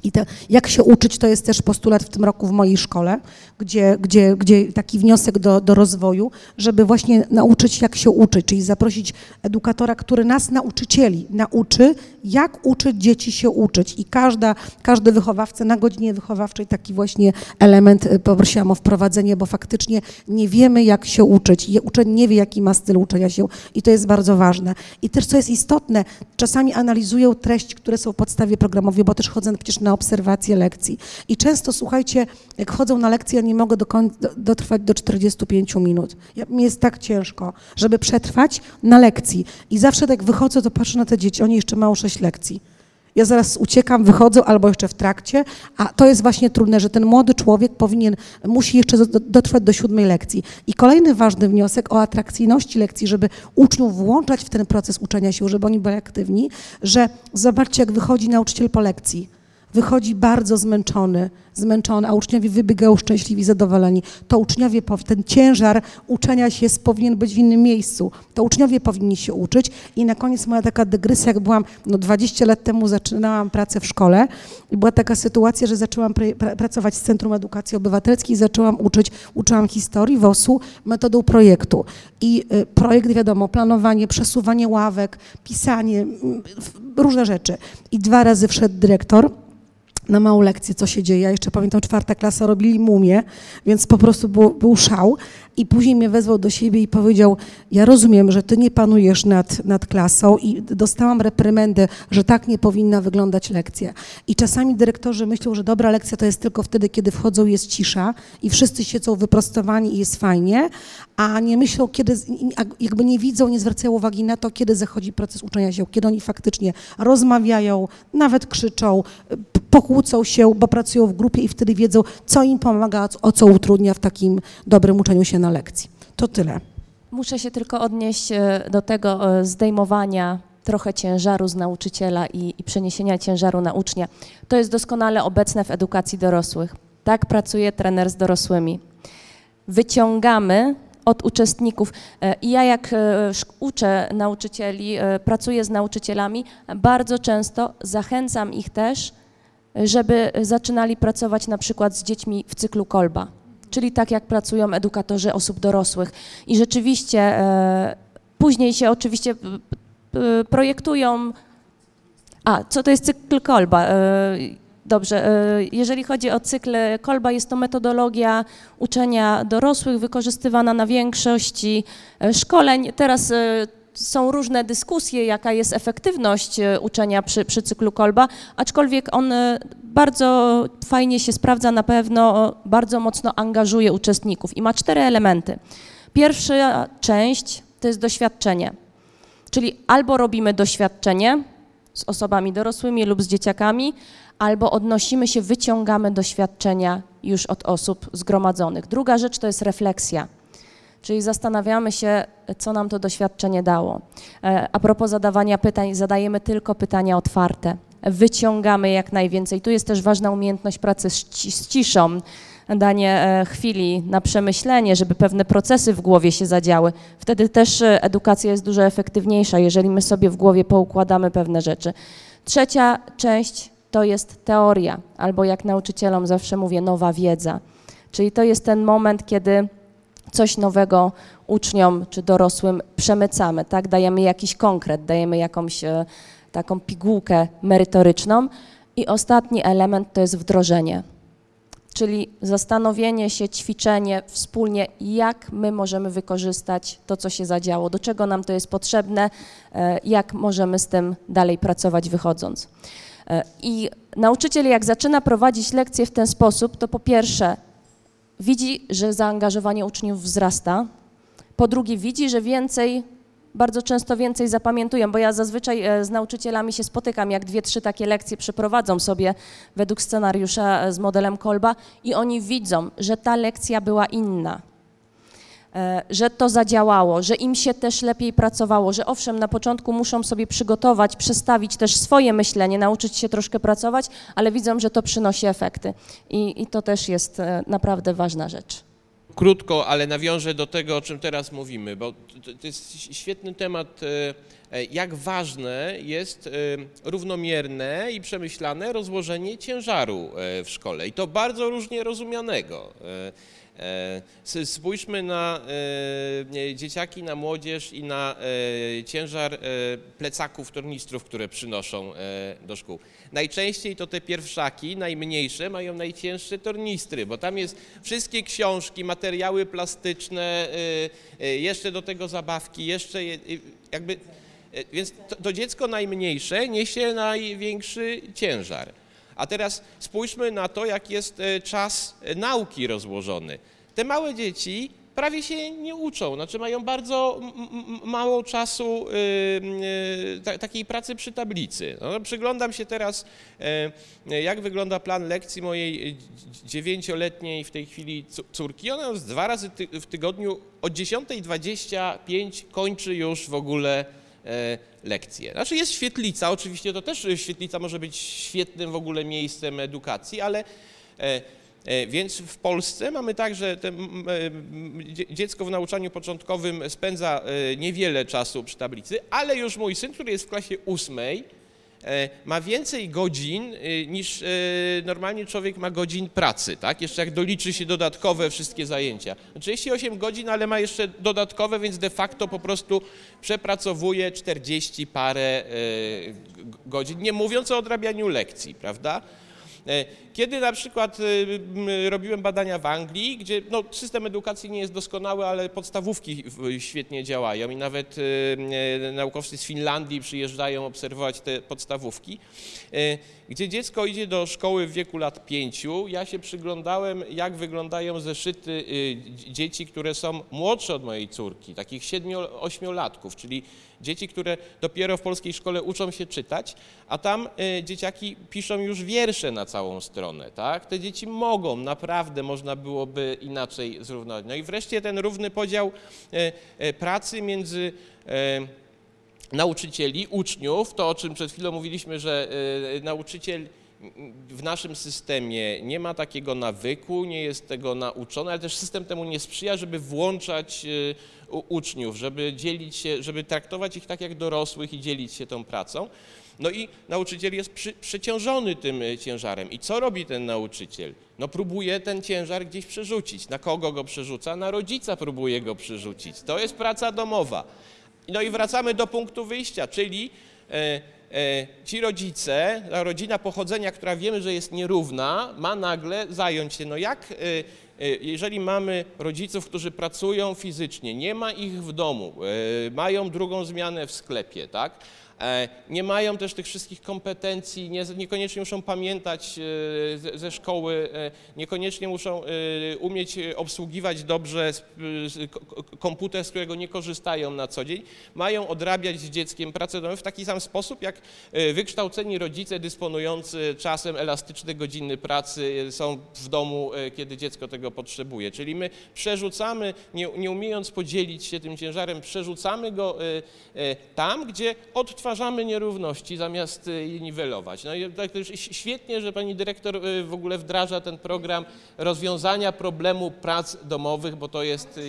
I to, jak się uczyć, to jest też postulat w tym roku w mojej szkole, gdzie, gdzie, gdzie taki wniosek do, do rozwoju, żeby właśnie nauczyć, jak się uczyć, czyli zaprosić edukatora, który nas, nauczycieli, nauczy, jak uczyć dzieci się uczyć. I każda, każdy wychowawca na godzinie wychowawczej taki właśnie element y, poprosiłam o wprowadzenie, bo faktycznie nie wiemy, jak się uczyć. Uczeń nie wie, jaki ma styl uczenia się i to jest bardzo ważne. I też, co jest istotne, czasami analizują treści, które są w podstawie programowej, bo też chodzę przecież na obserwacje lekcji. I często, słuchajcie, jak chodzą na lekcje, ja nie mogę do koń- do, dotrwać do 45 minut. Ja, mi jest tak ciężko, żeby przetrwać na lekcji. I zawsze tak wychodzę, to patrzę na te dzieci, oni jeszcze mają 6 lekcji. Ja zaraz uciekam, wychodzę albo jeszcze w trakcie, a to jest właśnie trudne, że ten młody człowiek powinien, musi jeszcze do- dotrwać do siódmej lekcji. I kolejny ważny wniosek o atrakcyjności lekcji, żeby uczniów włączać w ten proces uczenia się, żeby oni byli aktywni, że zobaczcie, jak wychodzi nauczyciel po lekcji. Wychodzi bardzo zmęczony, zmęczony, a uczniowie wybiegają szczęśliwi, zadowoleni, to uczniowie, ten ciężar uczenia się powinien być w innym miejscu. To uczniowie powinni się uczyć. I na koniec moja taka dygresja, jak byłam, no 20 lat temu zaczynałam pracę w szkole i była taka sytuacja, że zaczęłam pr- pra- pracować w Centrum Edukacji Obywatelskiej i zaczęłam uczyć, uczyłam historii WOS-u metodą projektu. I y, projekt, wiadomo, planowanie, przesuwanie ławek, pisanie, różne rzeczy. I dwa razy wszedł dyrektor na małą lekcję, co się dzieje. Ja jeszcze pamiętam, czwarta klasa robili mumię, więc po prostu był, był szał. I później mnie wezwał do siebie i powiedział, ja rozumiem, że ty nie panujesz nad, nad klasą i dostałam reprymendę, że tak nie powinna wyglądać lekcja. I czasami dyrektorzy myślą, że dobra lekcja to jest tylko wtedy, kiedy wchodzą, jest cisza i wszyscy siedzą wyprostowani i jest fajnie, a nie myślą, kiedy, jakby nie widzą, nie zwracają uwagi na to, kiedy zachodzi proces uczenia się, kiedy oni faktycznie rozmawiają, nawet krzyczą, pokłócą się, bo pracują w grupie i wtedy wiedzą, co im pomaga, o co utrudnia w takim dobrym uczeniu się na lekcji. To tyle. Muszę się tylko odnieść e, do tego e, zdejmowania trochę ciężaru z nauczyciela i, i przeniesienia ciężaru na ucznia. To jest doskonale obecne w edukacji dorosłych. Tak pracuje trener z dorosłymi. Wyciągamy od uczestników. e, I ja jak uczę nauczycieli, pracuję z nauczycielami, bardzo często zachęcam ich też, żeby zaczynali pracować na przykład z dziećmi w cyklu kolba, czyli tak jak pracują edukatorzy osób dorosłych. I rzeczywiście e, później się oczywiście projektują. A, co to jest cykl kolba? E, Dobrze, e, jeżeli chodzi o cykl kolba, jest to metodologia uczenia dorosłych wykorzystywana na większości szkoleń. Teraz są różne dyskusje, jaka jest efektywność e, uczenia przy, przy cyklu kolba, aczkolwiek on e, bardzo fajnie się sprawdza, na pewno bardzo mocno angażuje uczestników i ma cztery elementy. Pierwsza część to jest doświadczenie, czyli albo robimy doświadczenie z osobami dorosłymi lub z dzieciakami, albo odnosimy się, wyciągamy doświadczenia już od osób zgromadzonych. Druga rzecz to jest refleksja. Czyli zastanawiamy się, co nam to doświadczenie dało. E, A propos zadawania pytań, zadajemy tylko pytania otwarte. Wyciągamy jak najwięcej. Tu jest też ważna umiejętność pracy z ci- z ciszą, danie e, chwili na przemyślenie, żeby pewne procesy w głowie się zadziały. Wtedy też e, edukacja jest dużo efektywniejsza, jeżeli my sobie w głowie poukładamy pewne rzeczy. Trzecia część to jest teoria, albo jak nauczycielom zawsze mówię, nowa wiedza. Czyli to jest ten moment, kiedy coś nowego uczniom czy dorosłym przemycamy, tak? Dajemy jakiś konkret, dajemy jakąś e, taką pigułkę merytoryczną. I ostatni element to jest wdrożenie, czyli zastanowienie się, ćwiczenie wspólnie, jak my możemy wykorzystać to, co się zadziało, do czego nam to jest potrzebne, e, jak możemy z tym dalej pracować wychodząc. E, I nauczyciel, jak zaczyna prowadzić lekcje w ten sposób, to po pierwsze widzi, że zaangażowanie uczniów wzrasta. Po drugie, widzi, że więcej, bardzo często więcej zapamiętują, bo ja zazwyczaj e, z nauczycielami się spotykam, jak dwie, trzy takie lekcje przeprowadzą sobie według scenariusza z modelem Kolba i oni widzą, że ta lekcja była inna. E, Że to zadziałało, że im się też lepiej pracowało, że owszem, na początku muszą sobie przygotować, przestawić też swoje myślenie, nauczyć się troszkę pracować, ale widzą, że to przynosi efekty. I, i to też jest e, naprawdę ważna rzecz. Krótko, ale nawiążę do tego, o czym teraz mówimy, bo to, to jest świetny temat, e, jak ważne jest e, równomierne i przemyślane rozłożenie ciężaru e, w szkole i to bardzo różnie rozumianego. E, e, Spójrzmy na e, dzieciaki, na młodzież i na e, ciężar e, plecaków tornistrów, które przynoszą e, do szkół. Najczęściej to te pierwszaki, najmniejsze, mają najcięższe tornistry, bo tam jest wszystkie książki, materiały plastyczne, jeszcze do tego zabawki, jeszcze je- jakby, więc to, to dziecko najmniejsze niesie największy ciężar. A teraz spójrzmy na to, jak jest y, czas y, nauki rozłożony. Te małe dzieci prawie się nie uczą, znaczy mają bardzo mało czasu y, ta, takiej pracy przy tablicy. No, przyglądam się teraz, y, jak wygląda plan lekcji mojej dz- dziewięcioletniej w tej chwili córki. Ona jest dwa razy ty, w tygodniu od 10.25 kończy już w ogóle e, lekcje. Znaczy jest świetlica, oczywiście to też e, świetlica może być świetnym w ogóle miejscem edukacji, ale e, e, więc w Polsce mamy tak, że te, dziecko w nauczaniu początkowym spędza e, niewiele czasu przy tablicy, ale już mój syn, który jest w klasie ósmej, e, ma więcej godzin e, niż e, normalnie człowiek ma godzin pracy, tak? Jeszcze jak doliczy się dodatkowe wszystkie zajęcia. 38 godzin, ale ma jeszcze dodatkowe, więc de facto po prostu przepracowuje 40 parę e, godzin, nie mówiąc o odrabianiu lekcji, prawda? Kiedy na przykład m, robiłem badania w Anglii, gdzie no, system edukacji nie jest doskonały, ale podstawówki świetnie działają i nawet e, e, naukowcy z Finlandii przyjeżdżają obserwować te podstawówki, gdzie dziecko idzie do szkoły w wieku lat pięciu. Ja się przyglądałem, jak wyglądają zeszyty dzie- dzieci, które są młodsze od mojej córki, takich siedmiu-ośmiolatków, czyli dzieci, które dopiero w polskiej szkole uczą się czytać, a tam dzieciaki piszą już wiersze na całą stronę, tak? Te dzieci mogą, naprawdę można byłoby inaczej zrównować. No i wreszcie ten równy podział e, e, pracy między e, nauczycieli, uczniów, to o czym przed chwilą mówiliśmy, że nauczyciel w naszym systemie nie ma takiego nawyku, nie jest tego nauczony, ale też system temu nie sprzyja, żeby włączać uczniów, żeby dzielić się, żeby traktować ich tak jak dorosłych i dzielić się tą pracą. No i nauczyciel jest przy, przeciążony tym e, ciężarem. I co robi ten nauczyciel? No próbuje ten ciężar gdzieś przerzucić. Na kogo go przerzuca? Na rodzica próbuje go przerzucić. To jest praca domowa. No i wracamy do punktu wyjścia, czyli e, e, ci rodzice, ta rodzina pochodzenia, która wiemy, że jest nierówna, ma nagle zająć się, no jak, e, e, jeżeli mamy rodziców, którzy pracują fizycznie, nie ma ich w domu, e, mają drugą zmianę w sklepie, tak? E, Nie mają też tych wszystkich kompetencji, nie, niekoniecznie muszą pamiętać e, ze, szkoły, e, niekoniecznie muszą umieć obsługiwać dobrze komputer, z którego nie korzystają na co dzień. Mają odrabiać z dzieckiem pracę domową w taki sam sposób, jak wykształceni rodzice dysponujący czasem elastyczne godziny pracy są w domu, kiedy dziecko tego potrzebuje. Czyli my przerzucamy, nie, nie umiejąc podzielić się tym ciężarem, przerzucamy go tam, gdzie odtwarzamy nierówności zamiast e, je niwelować. No i tak też świetnie, że pani dyrektor e, w ogóle wdraża ten program rozwiązania problemu prac domowych, bo to jest e,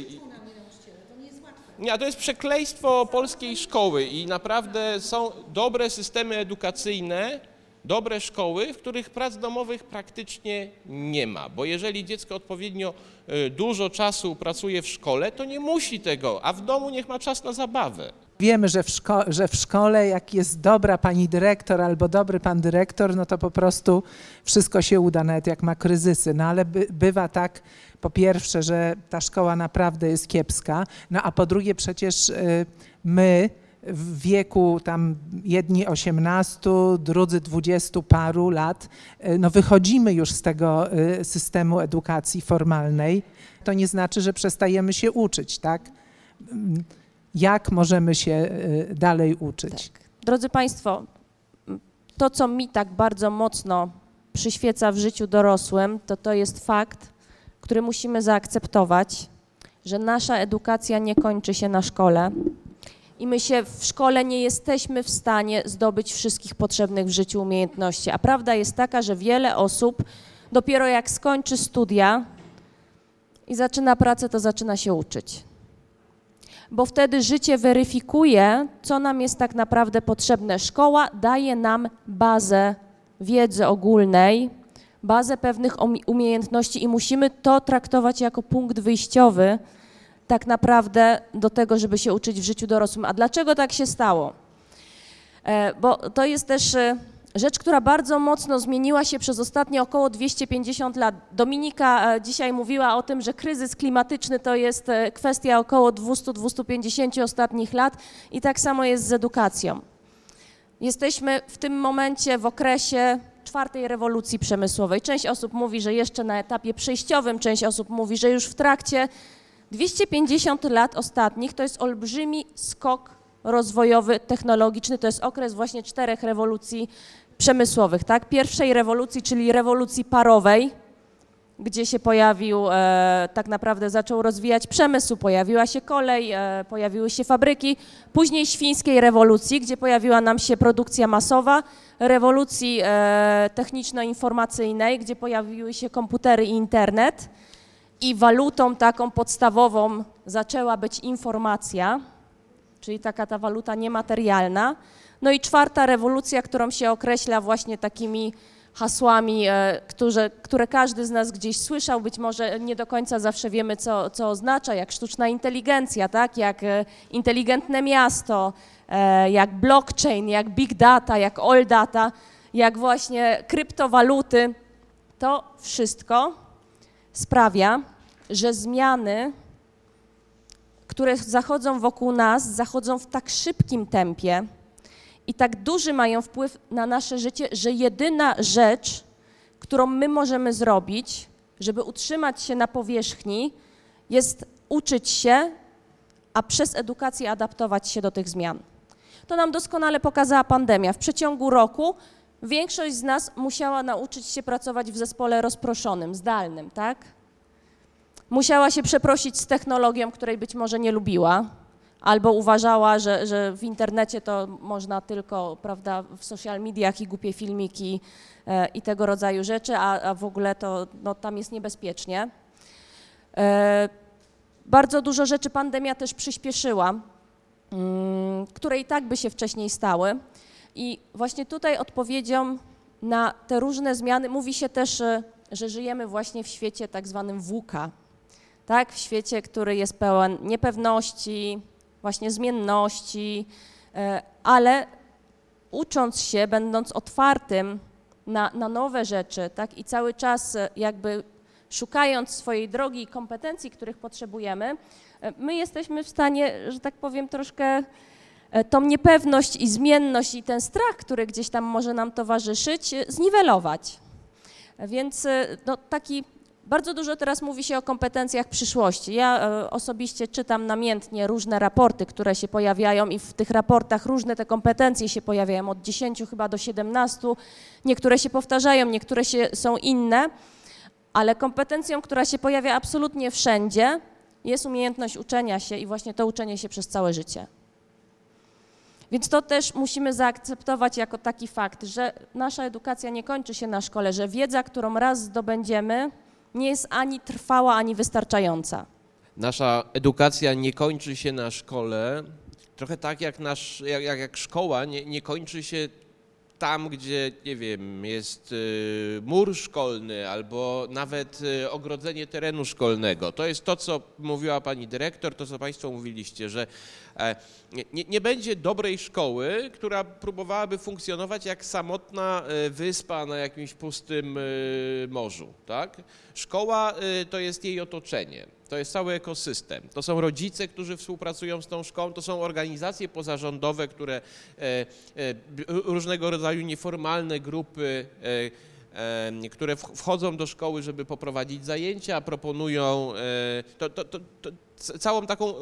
nie, to jest przekleństwo polskiej szkoły i naprawdę są dobre systemy edukacyjne, dobre szkoły, w których prac domowych praktycznie nie ma, bo jeżeli dziecko odpowiednio e, dużo czasu pracuje w szkole, to nie musi tego, a w domu niech ma czas na zabawę. Wiemy, że w, szko- że w szkole, jak jest dobra pani dyrektor albo dobry pan dyrektor, no to po prostu wszystko się uda, nawet jak ma kryzysy. No ale by, bywa tak, po pierwsze, że ta szkoła naprawdę jest kiepska, no a po drugie przecież y, my w wieku tam jedni 18, drudzy 20 paru lat, y, no wychodzimy już z tego y, systemu edukacji formalnej. To nie znaczy, że przestajemy się uczyć, tak? jak możemy się y, dalej uczyć. Tak. Drodzy Państwo, to co mi tak bardzo mocno przyświeca w życiu dorosłym, to to jest fakt, który musimy zaakceptować, że nasza edukacja nie kończy się na szkole i my się w szkole nie jesteśmy w stanie zdobyć wszystkich potrzebnych w życiu umiejętności. A prawda jest taka, że wiele osób dopiero jak skończy studia i zaczyna pracę, to zaczyna się uczyć bo wtedy życie weryfikuje, co nam jest tak naprawdę potrzebne. Szkoła daje nam bazę wiedzy ogólnej, bazę pewnych umi- umiejętności i musimy to traktować jako punkt wyjściowy tak naprawdę do tego, żeby się uczyć w życiu dorosłym. A dlaczego tak się stało? E, Bo to jest też e, rzecz, która bardzo mocno zmieniła się przez ostatnie około 250 lat. Dominika e, dzisiaj mówiła o tym, że kryzys klimatyczny to jest kwestia około 200-250 ostatnich lat i tak samo jest z edukacją. Jesteśmy w tym momencie w okresie czwartej rewolucji przemysłowej. Część osób mówi, że jeszcze na etapie przejściowym, część osób mówi, że już w trakcie. 250 lat ostatnich to jest olbrzymi skok rozwojowy, technologiczny. To jest okres właśnie czterech rewolucji przemysłowych, tak? Pierwszej rewolucji, czyli rewolucji parowej, gdzie się pojawił, e, tak naprawdę zaczął rozwijać przemysł, pojawiła się kolej, e, pojawiły się fabryki, później świńskiej rewolucji, gdzie pojawiła nam się produkcja masowa, rewolucji e, techniczno-informacyjnej, gdzie pojawiły się komputery i internet i walutą taką podstawową zaczęła być informacja, czyli taka ta waluta niematerialna. No i czwarta rewolucja, którą się określa właśnie takimi hasłami, e, które, które każdy z nas gdzieś słyszał, być może nie do końca zawsze wiemy, co, co oznacza, jak sztuczna inteligencja, tak? jak e, inteligentne miasto, e, jak blockchain, jak big data, jak all data, jak właśnie kryptowaluty. To wszystko sprawia, że zmiany, które zachodzą wokół nas, zachodzą w tak szybkim tempie, i tak duży mają wpływ na nasze życie, że jedyna rzecz, którą my możemy zrobić, żeby utrzymać się na powierzchni, jest uczyć się, a przez edukację adaptować się do tych zmian. To nam doskonale pokazała pandemia. W przeciągu roku większość z nas musiała nauczyć się pracować w zespole rozproszonym, zdalnym, tak? Musiała się przeprosić z technologią, której być może nie lubiła, albo uważała, że, że w internecie to można tylko, prawda, w social mediach i głupie filmiki e, i tego rodzaju rzeczy, a, a w ogóle to no, tam jest niebezpiecznie. E, bardzo dużo rzeczy pandemia też przyspieszyła, mm, które i tak by się wcześniej stały. I właśnie tutaj odpowiedzią na te różne zmiany mówi się też, e, że żyjemy właśnie w świecie tak zwanym WUKA, tak? W świecie, który jest pełen niepewności, właśnie zmienności, e, ale ucząc się, będąc otwartym na, na nowe rzeczy, tak, i cały czas e, jakby szukając swojej drogi i kompetencji, których potrzebujemy, my jesteśmy w stanie, że tak powiem, troszkę tą niepewność i zmienność i ten strach, który gdzieś tam może nam towarzyszyć, zniwelować. Więc no, taki bardzo dużo teraz mówi się o kompetencjach przyszłości. Ja e, osobiście czytam namiętnie różne raporty, które się pojawiają i w tych raportach różne te kompetencje się pojawiają, od 10 chyba do 17. Niektóre się powtarzają, niektóre się, są inne, ale kompetencją, która się pojawia absolutnie wszędzie, jest umiejętność uczenia się i właśnie to uczenie się przez całe życie. Więc to też musimy zaakceptować jako taki fakt, że nasza edukacja nie kończy się na szkole, że wiedza, którą raz zdobędziemy, nie jest ani trwała, ani wystarczająca. Nasza edukacja nie kończy się na szkole, trochę tak jak, nasz, jak, jak, jak szkoła nie, nie kończy się tam, gdzie, nie wiem, jest y, mur szkolny albo nawet y, ogrodzenie terenu szkolnego. To jest to, co mówiła pani dyrektor, to co państwo mówiliście, że nie, nie będzie dobrej szkoły, która próbowałaby funkcjonować jak samotna e, wyspa na jakimś pustym e, morzu. Tak? Szkoła to jest jej otoczenie. To jest cały ekosystem. To są rodzice, którzy współpracują z tą szkołą, to są organizacje pozarządowe, które różnego rodzaju nieformalne grupy które wchodzą do szkoły, żeby poprowadzić zajęcia, proponują to, to, to, całą taką,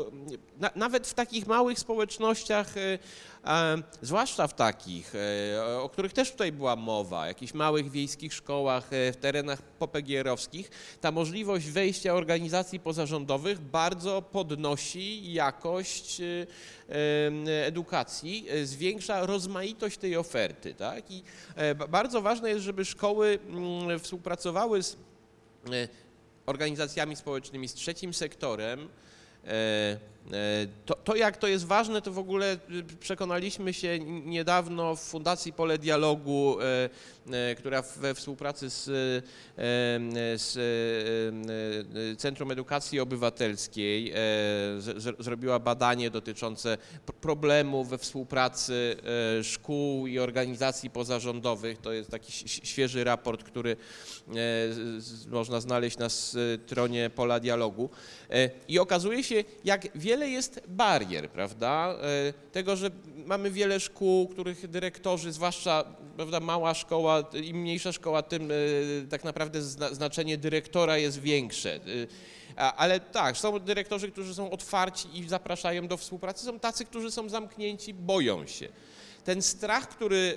na, nawet w takich małych społecznościach, e, zwłaszcza w takich, e, o których też tutaj była mowa, jakichś małych wiejskich szkołach, e, w terenach popegierowskich, ta możliwość wejścia organizacji pozarządowych bardzo podnosi jakość edukacji, zwiększa rozmaitość tej oferty. Tak? I bardzo ważne jest, żeby szkoły mm, współpracowały z organizacjami społecznymi, z trzecim sektorem, E, e, to, to, jak to jest ważne, to w ogóle przekonaliśmy się niedawno w Fundacji Pole Dialogu, e, która we współpracy z, z Centrum Edukacji Obywatelskiej zrobiła badanie dotyczące problemu we współpracy szkół i organizacji pozarządowych. To jest taki świeży raport, który można znaleźć na stronie Pola Dialogu. I okazuje się, jak wiele jest barier, prawda? E, tego, że mamy wiele szkół, których dyrektorzy, zwłaszcza prawda, mała szkoła, im mniejsza szkoła, tym e, tak naprawdę znaczenie dyrektora jest większe. E, ale tak, są dyrektorzy, którzy są otwarci i zapraszają do współpracy, są tacy, którzy są zamknięci, boją się. Ten strach, który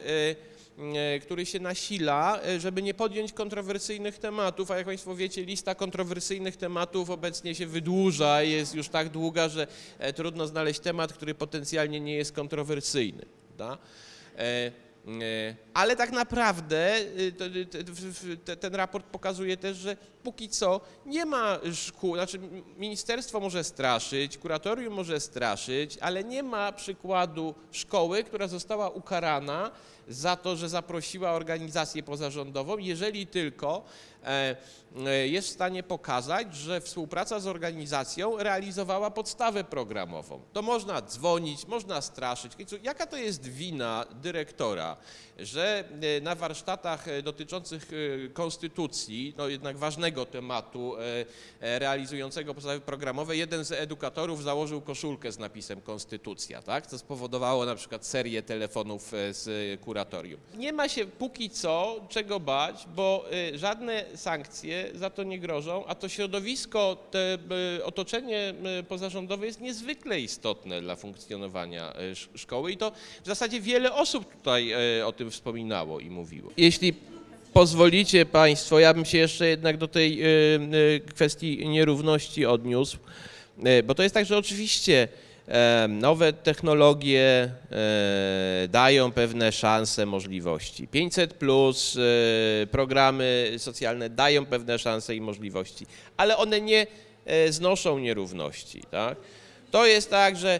który się nasila, e, żeby nie podjąć kontrowersyjnych tematów, a jak Państwo wiecie, lista kontrowersyjnych tematów obecnie się wydłuża, jest już tak długa, że e, trudno znaleźć temat, który potencjalnie nie jest kontrowersyjny. Da? E, e, Ale tak naprawdę ten raport pokazuje też, że póki co nie ma szkół, znaczy ministerstwo może straszyć, kuratorium może straszyć, ale nie ma przykładu szkoły, która została ukarana za to, że zaprosiła organizację pozarządową, jeżeli tylko jest w stanie pokazać, że współpraca z organizacją realizowała podstawę programową. To można dzwonić, można straszyć. Jaka to jest wina dyrektora, że e, na warsztatach e, dotyczących e, konstytucji, no jednak ważnego tematu e, e, realizującego podstawy programowe, jeden z edukatorów założył koszulkę z napisem konstytucja, tak? Co spowodowało na przykład serię telefonów e, z kuratorium. Nie ma się póki co czego bać, bo e, żadne sankcje za to nie grożą, a to środowisko, e, otoczenie pozarządowe jest niezwykle istotne dla funkcjonowania e, sz- szkoły i to w zasadzie wiele osób tutaj e, o tym wspominało i mówiło. Jeśli pozwolicie Państwo, ja bym się jeszcze jednak do tej e, kwestii nierówności odniósł, bo to jest tak, że oczywiście nowe technologie e, dają pewne szanse, możliwości. 500 plus, e, programy socjalne dają pewne szanse i możliwości, ale one nie e, znoszą nierówności. Tak? To jest tak, że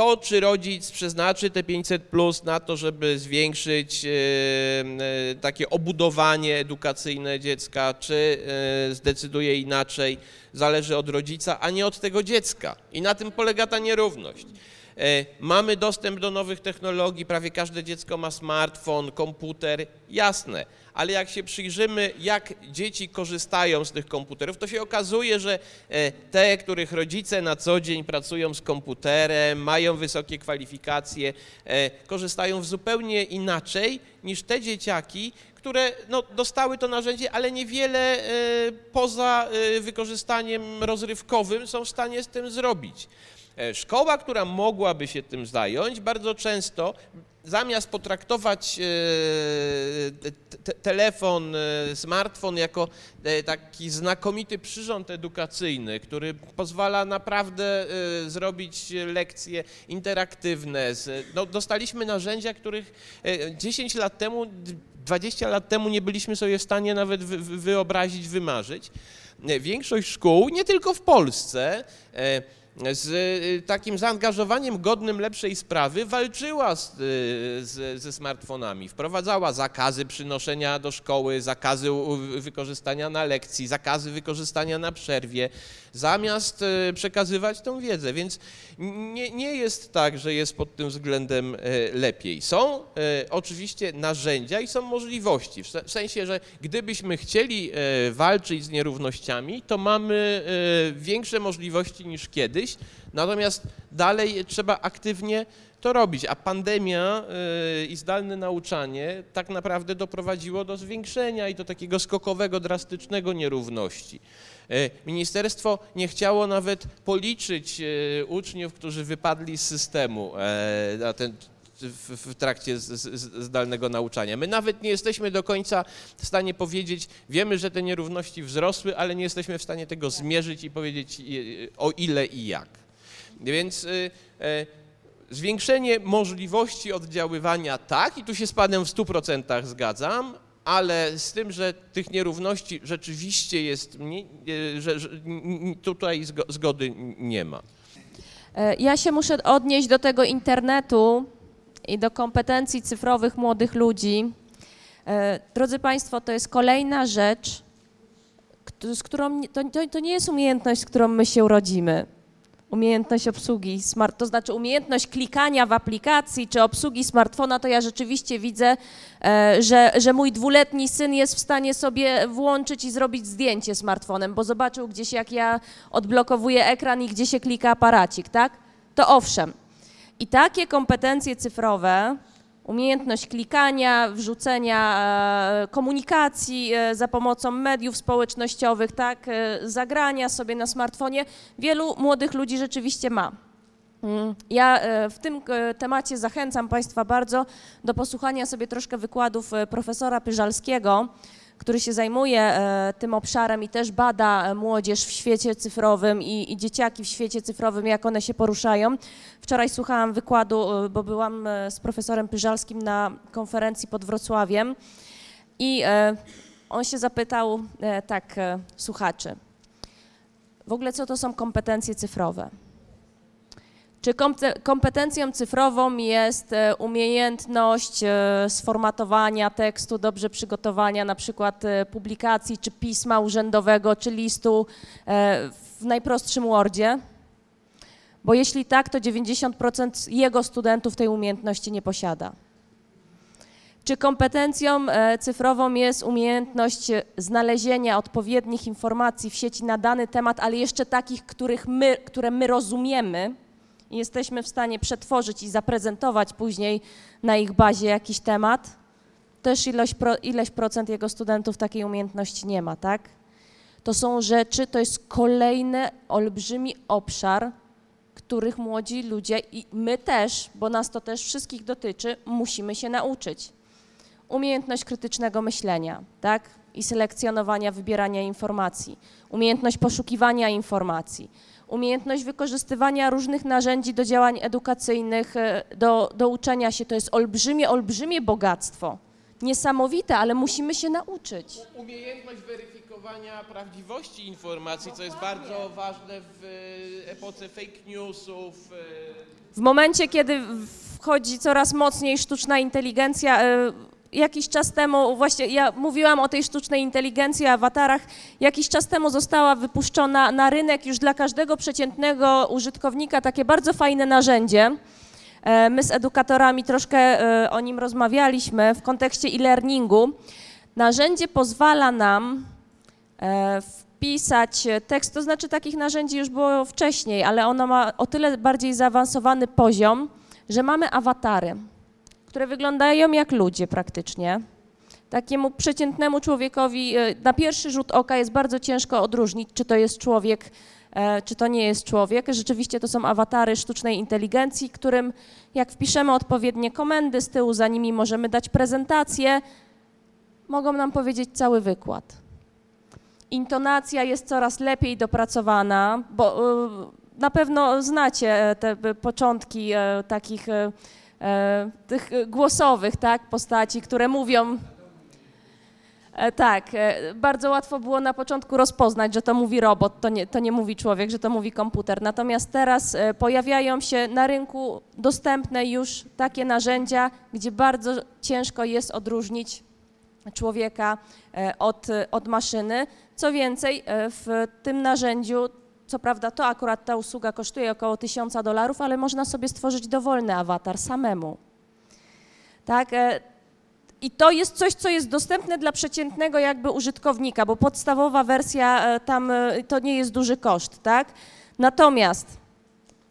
to, czy rodzic przeznaczy te 500 plus na to, żeby zwiększyć e, e, takie obudowanie edukacyjne dziecka, czy e, zdecyduje inaczej, zależy od rodzica, a nie od tego dziecka. I na tym polega ta nierówność. E, Mamy dostęp do nowych technologii, prawie każde dziecko ma smartfon, komputer, jasne, ale jak się przyjrzymy, jak dzieci korzystają z tych komputerów, to się okazuje, że e, te, których rodzice na co dzień pracują z komputerem, mają wysokie kwalifikacje, e, korzystają w zupełnie inaczej niż te dzieciaki, które no, dostały to narzędzie, ale niewiele poza wykorzystaniem rozrywkowym są w stanie z tym zrobić. E, Szkoła, która mogłaby się tym zająć, bardzo często zamiast potraktować e, te- te- telefon, e, smartfon jako taki znakomity przyrząd edukacyjny, który pozwala naprawdę zrobić lekcje interaktywne. No, dostaliśmy narzędzia, których e, 10 lat temu, 20 lat temu nie byliśmy sobie w stanie nawet wy- wy- wyobrazić, wymarzyć. Większość szkół, nie tylko w Polsce, z y, takim zaangażowaniem godnym lepszej sprawy walczyła z, y, z, ze smartfonami. Wprowadzała zakazy przynoszenia do szkoły, zakazy wykorzystania na lekcji, zakazy wykorzystania na przerwie, zamiast y, przekazywać tą wiedzę. Więc nie, nie jest tak, że jest pod tym względem y, lepiej. Są y, oczywiście narzędzia i są możliwości. W se- w sensie, że gdybyśmy chcieli walczyć z nierównościami, to mamy większe możliwości niż kiedyś, natomiast dalej trzeba aktywnie to robić, a pandemia y, i zdalne nauczanie tak naprawdę doprowadziło do zwiększenia i do takiego skokowego, drastycznego nierówności. Y, Ministerstwo nie chciało nawet policzyć y, uczniów, którzy wypadli z systemu e, na ten, w, trakcie zdalnego nauczania. My nawet nie jesteśmy do końca w stanie powiedzieć, wiemy, że te nierówności wzrosły, ale nie jesteśmy w stanie tego zmierzyć i powiedzieć o ile i jak. Więc e, zwiększenie możliwości oddziaływania tak, i tu się z Panem w 100% zgadzam, ale z tym, że tych nierówności rzeczywiście jest, e, że, tutaj zgo- zgody nie ma. E, Ja się muszę odnieść do tego internetu i do kompetencji cyfrowych młodych ludzi. E, Drodzy Państwo, to jest kolejna rzecz, z którą to, to nie jest umiejętność, z którą my się urodzimy. Umiejętność obsługi smart, to znaczy umiejętność klikania w aplikacji czy obsługi smartfona, to ja rzeczywiście widzę, e, że, że mój dwuletni syn jest w stanie sobie włączyć i zrobić zdjęcie smartfonem, bo zobaczył gdzieś, jak ja odblokowuję ekran i gdzie się klika aparacik, tak? To owszem. I takie kompetencje cyfrowe, umiejętność klikania, wrzucenia e, komunikacji e, za pomocą mediów społecznościowych, tak, e, zagrania sobie na smartfonie, wielu młodych ludzi rzeczywiście ma. Mm, Ja w tym temacie zachęcam Państwa bardzo do posłuchania sobie troszkę wykładów profesora Pyżalskiego, który się zajmuje e, tym obszarem i też bada e, młodzież w świecie cyfrowym i, i dzieciaki w świecie cyfrowym, jak one się poruszają. Wczoraj słuchałam wykładu, e, bo byłam z profesorem Pyżalskim na konferencji pod Wrocławiem i on się zapytał tak słuchaczy, w ogóle co to są kompetencje cyfrowe? Czy kompe- kompetencją cyfrową jest e, umiejętność e, sformatowania tekstu, dobrze przygotowania na przykład e, publikacji, czy pisma urzędowego, czy listu w najprostszym Wordzie? Bo jeśli tak, to 90% jego studentów tej umiejętności nie posiada. Czy kompetencją cyfrową jest umiejętność znalezienia odpowiednich informacji w sieci na dany temat, ale jeszcze takich, których my, które my rozumiemy i jesteśmy w stanie przetworzyć i zaprezentować później na ich bazie jakiś temat? Też ilość, pro, ileś procent jego studentów takiej umiejętności nie ma, tak? To są rzeczy, to jest kolejny olbrzymi obszar, których młodzi ludzie i my też, bo nas to też wszystkich dotyczy, musimy się nauczyć umiejętność krytycznego myślenia, tak? I selekcjonowania, wybierania informacji, umiejętność poszukiwania informacji, umiejętność wykorzystywania różnych narzędzi do działań edukacyjnych, e, do, do uczenia się. To jest olbrzymie, olbrzymie bogactwo. Niesamowite, ale musimy się nauczyć. Umiejętność weryfikowania prawdziwości informacji, co jest bardzo ważne w e, epoce fake newsów. e, W momencie, kiedy wchodzi coraz mocniej sztuczna inteligencja, jakiś czas temu, właśnie ja mówiłam o tej sztucznej inteligencji, awatarach, jakiś czas temu została wypuszczona na rynek już dla każdego przeciętnego użytkownika takie bardzo fajne narzędzie. E, My z edukatorami troszkę e, o nim rozmawialiśmy w kontekście e-learningu. Narzędzie pozwala nam e, wpisać tekst, to znaczy takich narzędzi już było wcześniej, ale ono ma o tyle bardziej zaawansowany poziom, że mamy awatary, które wyglądają jak ludzie praktycznie. Takiemu przeciętnemu człowiekowi e, na pierwszy rzut oka jest bardzo ciężko odróżnić, czy to jest człowiek, e, czy to nie jest człowiek. Rzeczywiście to są awatary sztucznej inteligencji, którym jak wpiszemy odpowiednie komendy z tyłu, za nimi możemy dać prezentację, mogą nam powiedzieć cały wykład. Intonacja jest coraz lepiej dopracowana, bo y, na pewno znacie te początki takich tych y, głosowych, tak, postaci, które mówią. E, Tak, e, bardzo łatwo było na początku rozpoznać, że to mówi robot, to nie, to nie mówi człowiek, że to mówi komputer. Natomiast teraz e, pojawiają się na rynku dostępne już takie narzędzia, gdzie bardzo ciężko jest odróżnić człowieka e, od, e, od maszyny. Co więcej, e, w tym narzędziu, co prawda to akurat ta usługa kosztuje około 1000 dolarów, ale można sobie stworzyć dowolny awatar samemu. Tak? e, I to jest coś, co jest dostępne dla przeciętnego jakby użytkownika, bo podstawowa wersja e, tam e, to nie jest duży koszt, tak? Natomiast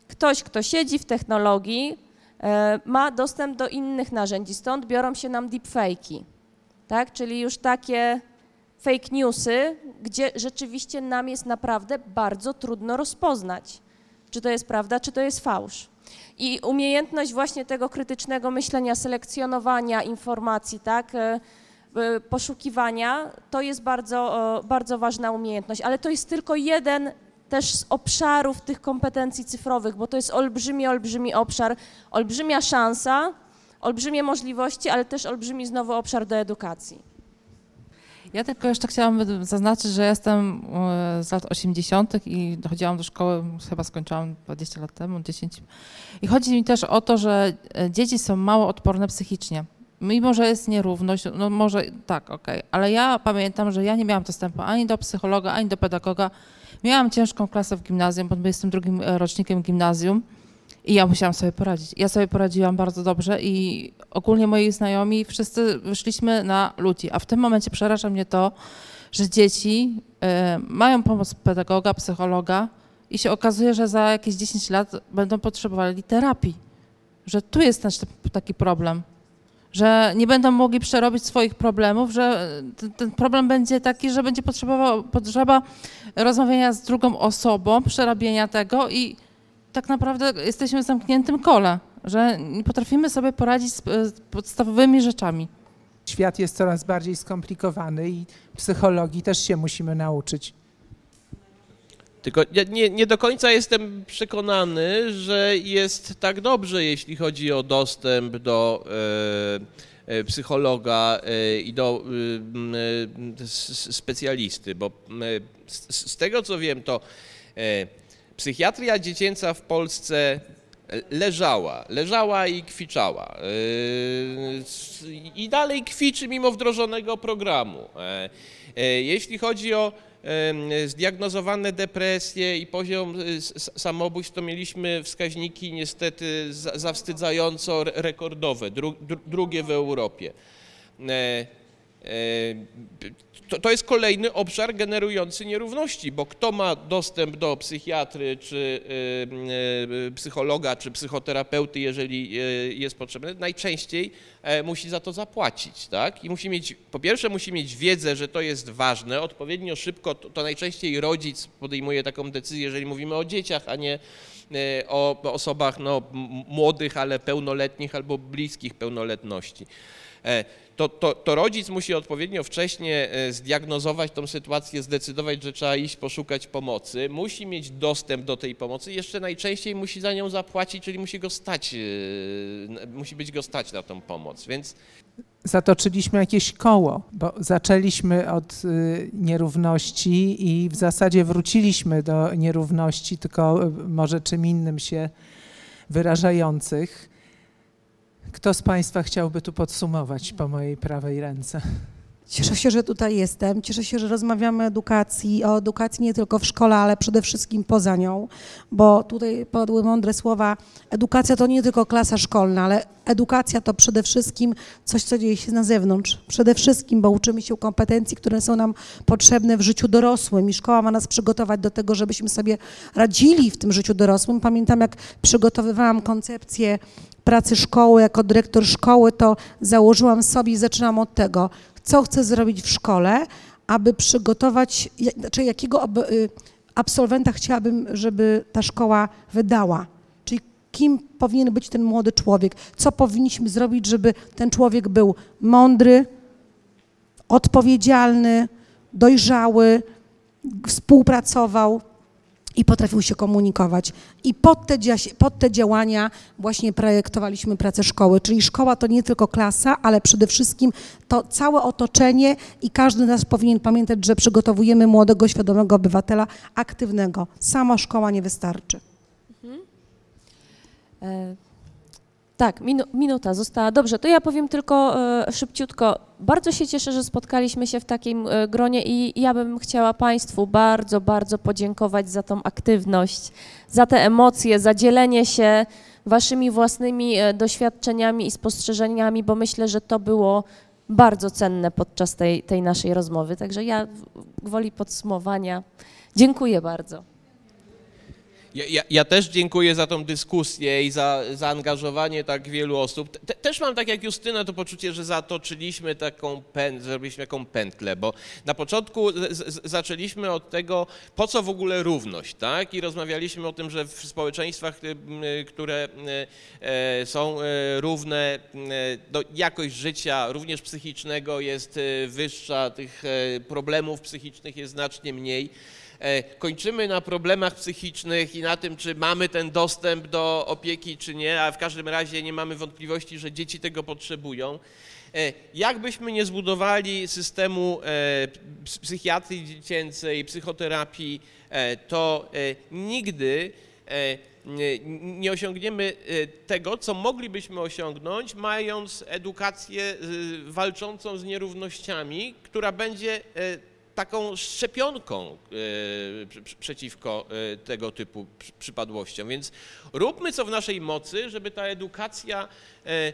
ktoś, kto siedzi w technologii, ma dostęp do innych narzędzi, stąd biorą się nam deepfake'i tak? Czyli już takie fake newsy, gdzie rzeczywiście nam jest naprawdę bardzo trudno rozpoznać, czy to jest prawda, czy to jest fałsz. I umiejętność właśnie tego krytycznego myślenia, selekcjonowania informacji, tak? e, e, poszukiwania, to jest bardzo, bardzo ważna umiejętność, ale to jest tylko jeden też z obszarów tych kompetencji cyfrowych, bo to jest olbrzymi, olbrzymi obszar, olbrzymia szansa, olbrzymie możliwości, ale też olbrzymi znowu obszar do edukacji. Ja tylko jeszcze chciałam zaznaczyć, że jestem e, z lat 80. i chodziłam do szkoły, chyba skończyłam 20 lat temu, 10. I chodzi mi też o to, że e, dzieci są mało odporne psychicznie. Mimo, że jest nierówność, no może tak, okej, ale ja pamiętam, że ja nie miałam dostępu ani do psychologa, ani do pedagoga. Miałam ciężką klasę w gimnazjum, bo jestem drugim e, rocznikiem gimnazjum i ja musiałam sobie poradzić. Ja sobie poradziłam bardzo dobrze i ogólnie moi znajomi wszyscy wyszliśmy na ludzi, a w tym momencie przeraża mnie to, że dzieci e, mają pomoc pedagoga, psychologa i się okazuje, że za jakieś 10 lat będą potrzebowali terapii. Że tu jest też taki problem, że nie będą mogli przerobić swoich problemów, że ten, ten problem będzie taki, że będzie potrzebował, potrzeba rozmawiania z drugą osobą, przerobienia tego i tak naprawdę jesteśmy w zamkniętym kole, że nie potrafimy sobie poradzić z, z podstawowymi rzeczami. Świat jest coraz bardziej skomplikowany i psychologii też się musimy nauczyć. Tylko ja nie, nie do końca jestem przekonany, że jest tak dobrze, jeśli chodzi o dostęp do e, e, psychologa e, i do e, e, specjalisty, bo e, z, z tego co wiem, to e, psychiatria dziecięca w Polsce leżała, leżała i kwiczała. E, s- I dalej kwiczy mimo wdrożonego programu. E, e, Jeśli chodzi o zdiagnozowane depresje i poziom y, samobójstw, to mieliśmy wskaźniki niestety za- zawstydzająco re- rekordowe, dru, dru, drugie w Europie. E, to, to jest kolejny obszar generujący nierówności, bo kto ma dostęp do psychiatry, czy y, y, psychologa, czy psychoterapeuty, jeżeli y, jest potrzebny, najczęściej e, musi za to zapłacić, tak? I musi mieć, po pierwsze musi mieć wiedzę, że to jest ważne, odpowiednio szybko, to, to najczęściej rodzic podejmuje taką decyzję, jeżeli mówimy o dzieciach, a nie o osobach no, młodych, ale pełnoletnich albo bliskich pełnoletności. E, To, to, to rodzic musi odpowiednio wcześnie e, zdiagnozować tą sytuację, zdecydować, że trzeba iść poszukać pomocy, musi mieć dostęp do tej pomocy, jeszcze najczęściej musi za nią zapłacić, czyli musi go stać, e, musi być go stać na tą pomoc, więc Zatoczyliśmy jakieś koło, bo zaczęliśmy od nierówności i w zasadzie wróciliśmy do nierówności, tylko może czym innym się wyrażających. Kto z Państwa chciałby tu podsumować po mojej prawej ręce? Cieszę się, że tutaj jestem. Cieszę się, że rozmawiamy o edukacji, o edukacji nie tylko w szkole, ale przede wszystkim poza nią, bo tutaj padły mądre słowa. Edukacja to nie tylko klasa szkolna, ale edukacja to przede wszystkim coś, co dzieje się na zewnątrz. Przede wszystkim, bo uczymy się kompetencji, które są nam potrzebne w życiu dorosłym i szkoła ma nas przygotować do tego, żebyśmy sobie radzili w tym życiu dorosłym. Pamiętam, jak przygotowywałam koncepcję pracy szkoły, jako dyrektor szkoły, to założyłam sobie i zaczynam od tego, co chcę zrobić w szkole, aby przygotować, znaczy jakiego y, absolwenta chciałabym, żeby ta szkoła wydała. Czyli kim powinien być ten młody człowiek, co powinniśmy zrobić, żeby ten człowiek był mądry, odpowiedzialny, dojrzały, współpracował i potrafił się komunikować. I pod te, pod te działania właśnie projektowaliśmy pracę szkoły. Czyli szkoła to nie tylko klasa, ale przede wszystkim to całe otoczenie i każdy z nas powinien pamiętać, że przygotowujemy młodego, świadomego obywatela aktywnego. Sama szkoła nie wystarczy. E, Tak, minu, minuta została. Dobrze, to ja powiem tylko e, szybciutko. Bardzo się cieszę, że spotkaliśmy się w takim e, gronie i ja bym chciała Państwu bardzo, bardzo podziękować za tą aktywność, za te emocje, za dzielenie się Waszymi własnymi e, doświadczeniami i spostrzeżeniami, bo myślę, że to było bardzo cenne podczas tej, tej naszej rozmowy. Także ja gwoli podsumowania dziękuję bardzo. Ja, ja, ja też dziękuję za tą dyskusję i za zaangażowanie tak wielu osób. Te, też mam tak jak Justyna to poczucie, że zatoczyliśmy taką pętlę, zrobiliśmy taką pętlę, bo na początku z, z, zaczęliśmy od tego, po co w ogóle równość, tak? I rozmawialiśmy o tym, że w społeczeństwach, y, y, które y, e, są równe, no, jakość życia, również psychicznego jest wyższa, tych e, problemów psychicznych jest znacznie mniej kończymy na problemach psychicznych i na tym, czy mamy ten dostęp do opieki, czy nie, a w każdym razie nie mamy wątpliwości, że dzieci tego potrzebują. E, Jakbyśmy nie zbudowali systemu e, ps- psychiatrii dziecięcej, psychoterapii, e, to e, nigdy e, nie- nie osiągniemy e, tego, co moglibyśmy osiągnąć, mając edukację e, walczącą z nierównościami, która będzie e, taką szczepionką e, przeciwko e, tego typu przy- przypadłościom. Więc róbmy co w naszej mocy, żeby ta edukacja e,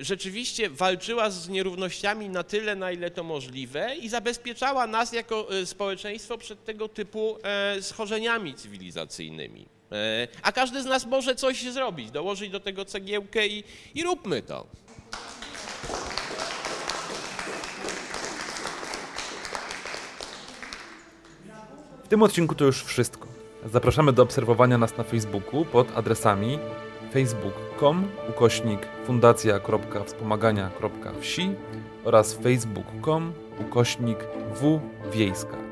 rzeczywiście walczyła z nierównościami na tyle, na ile to możliwe i zabezpieczała nas jako społeczeństwo przed tego typu schorzeniami cywilizacyjnymi. A każdy z nas może coś zrobić, dołożyć do tego cegiełkę i, i róbmy to. W tym odcinku to już wszystko. Zapraszamy do obserwowania nas na Facebooku pod adresami facebook.com ukośnik fundacja.wspomagania.wsi oraz facebook.com ukośnik wwiejska.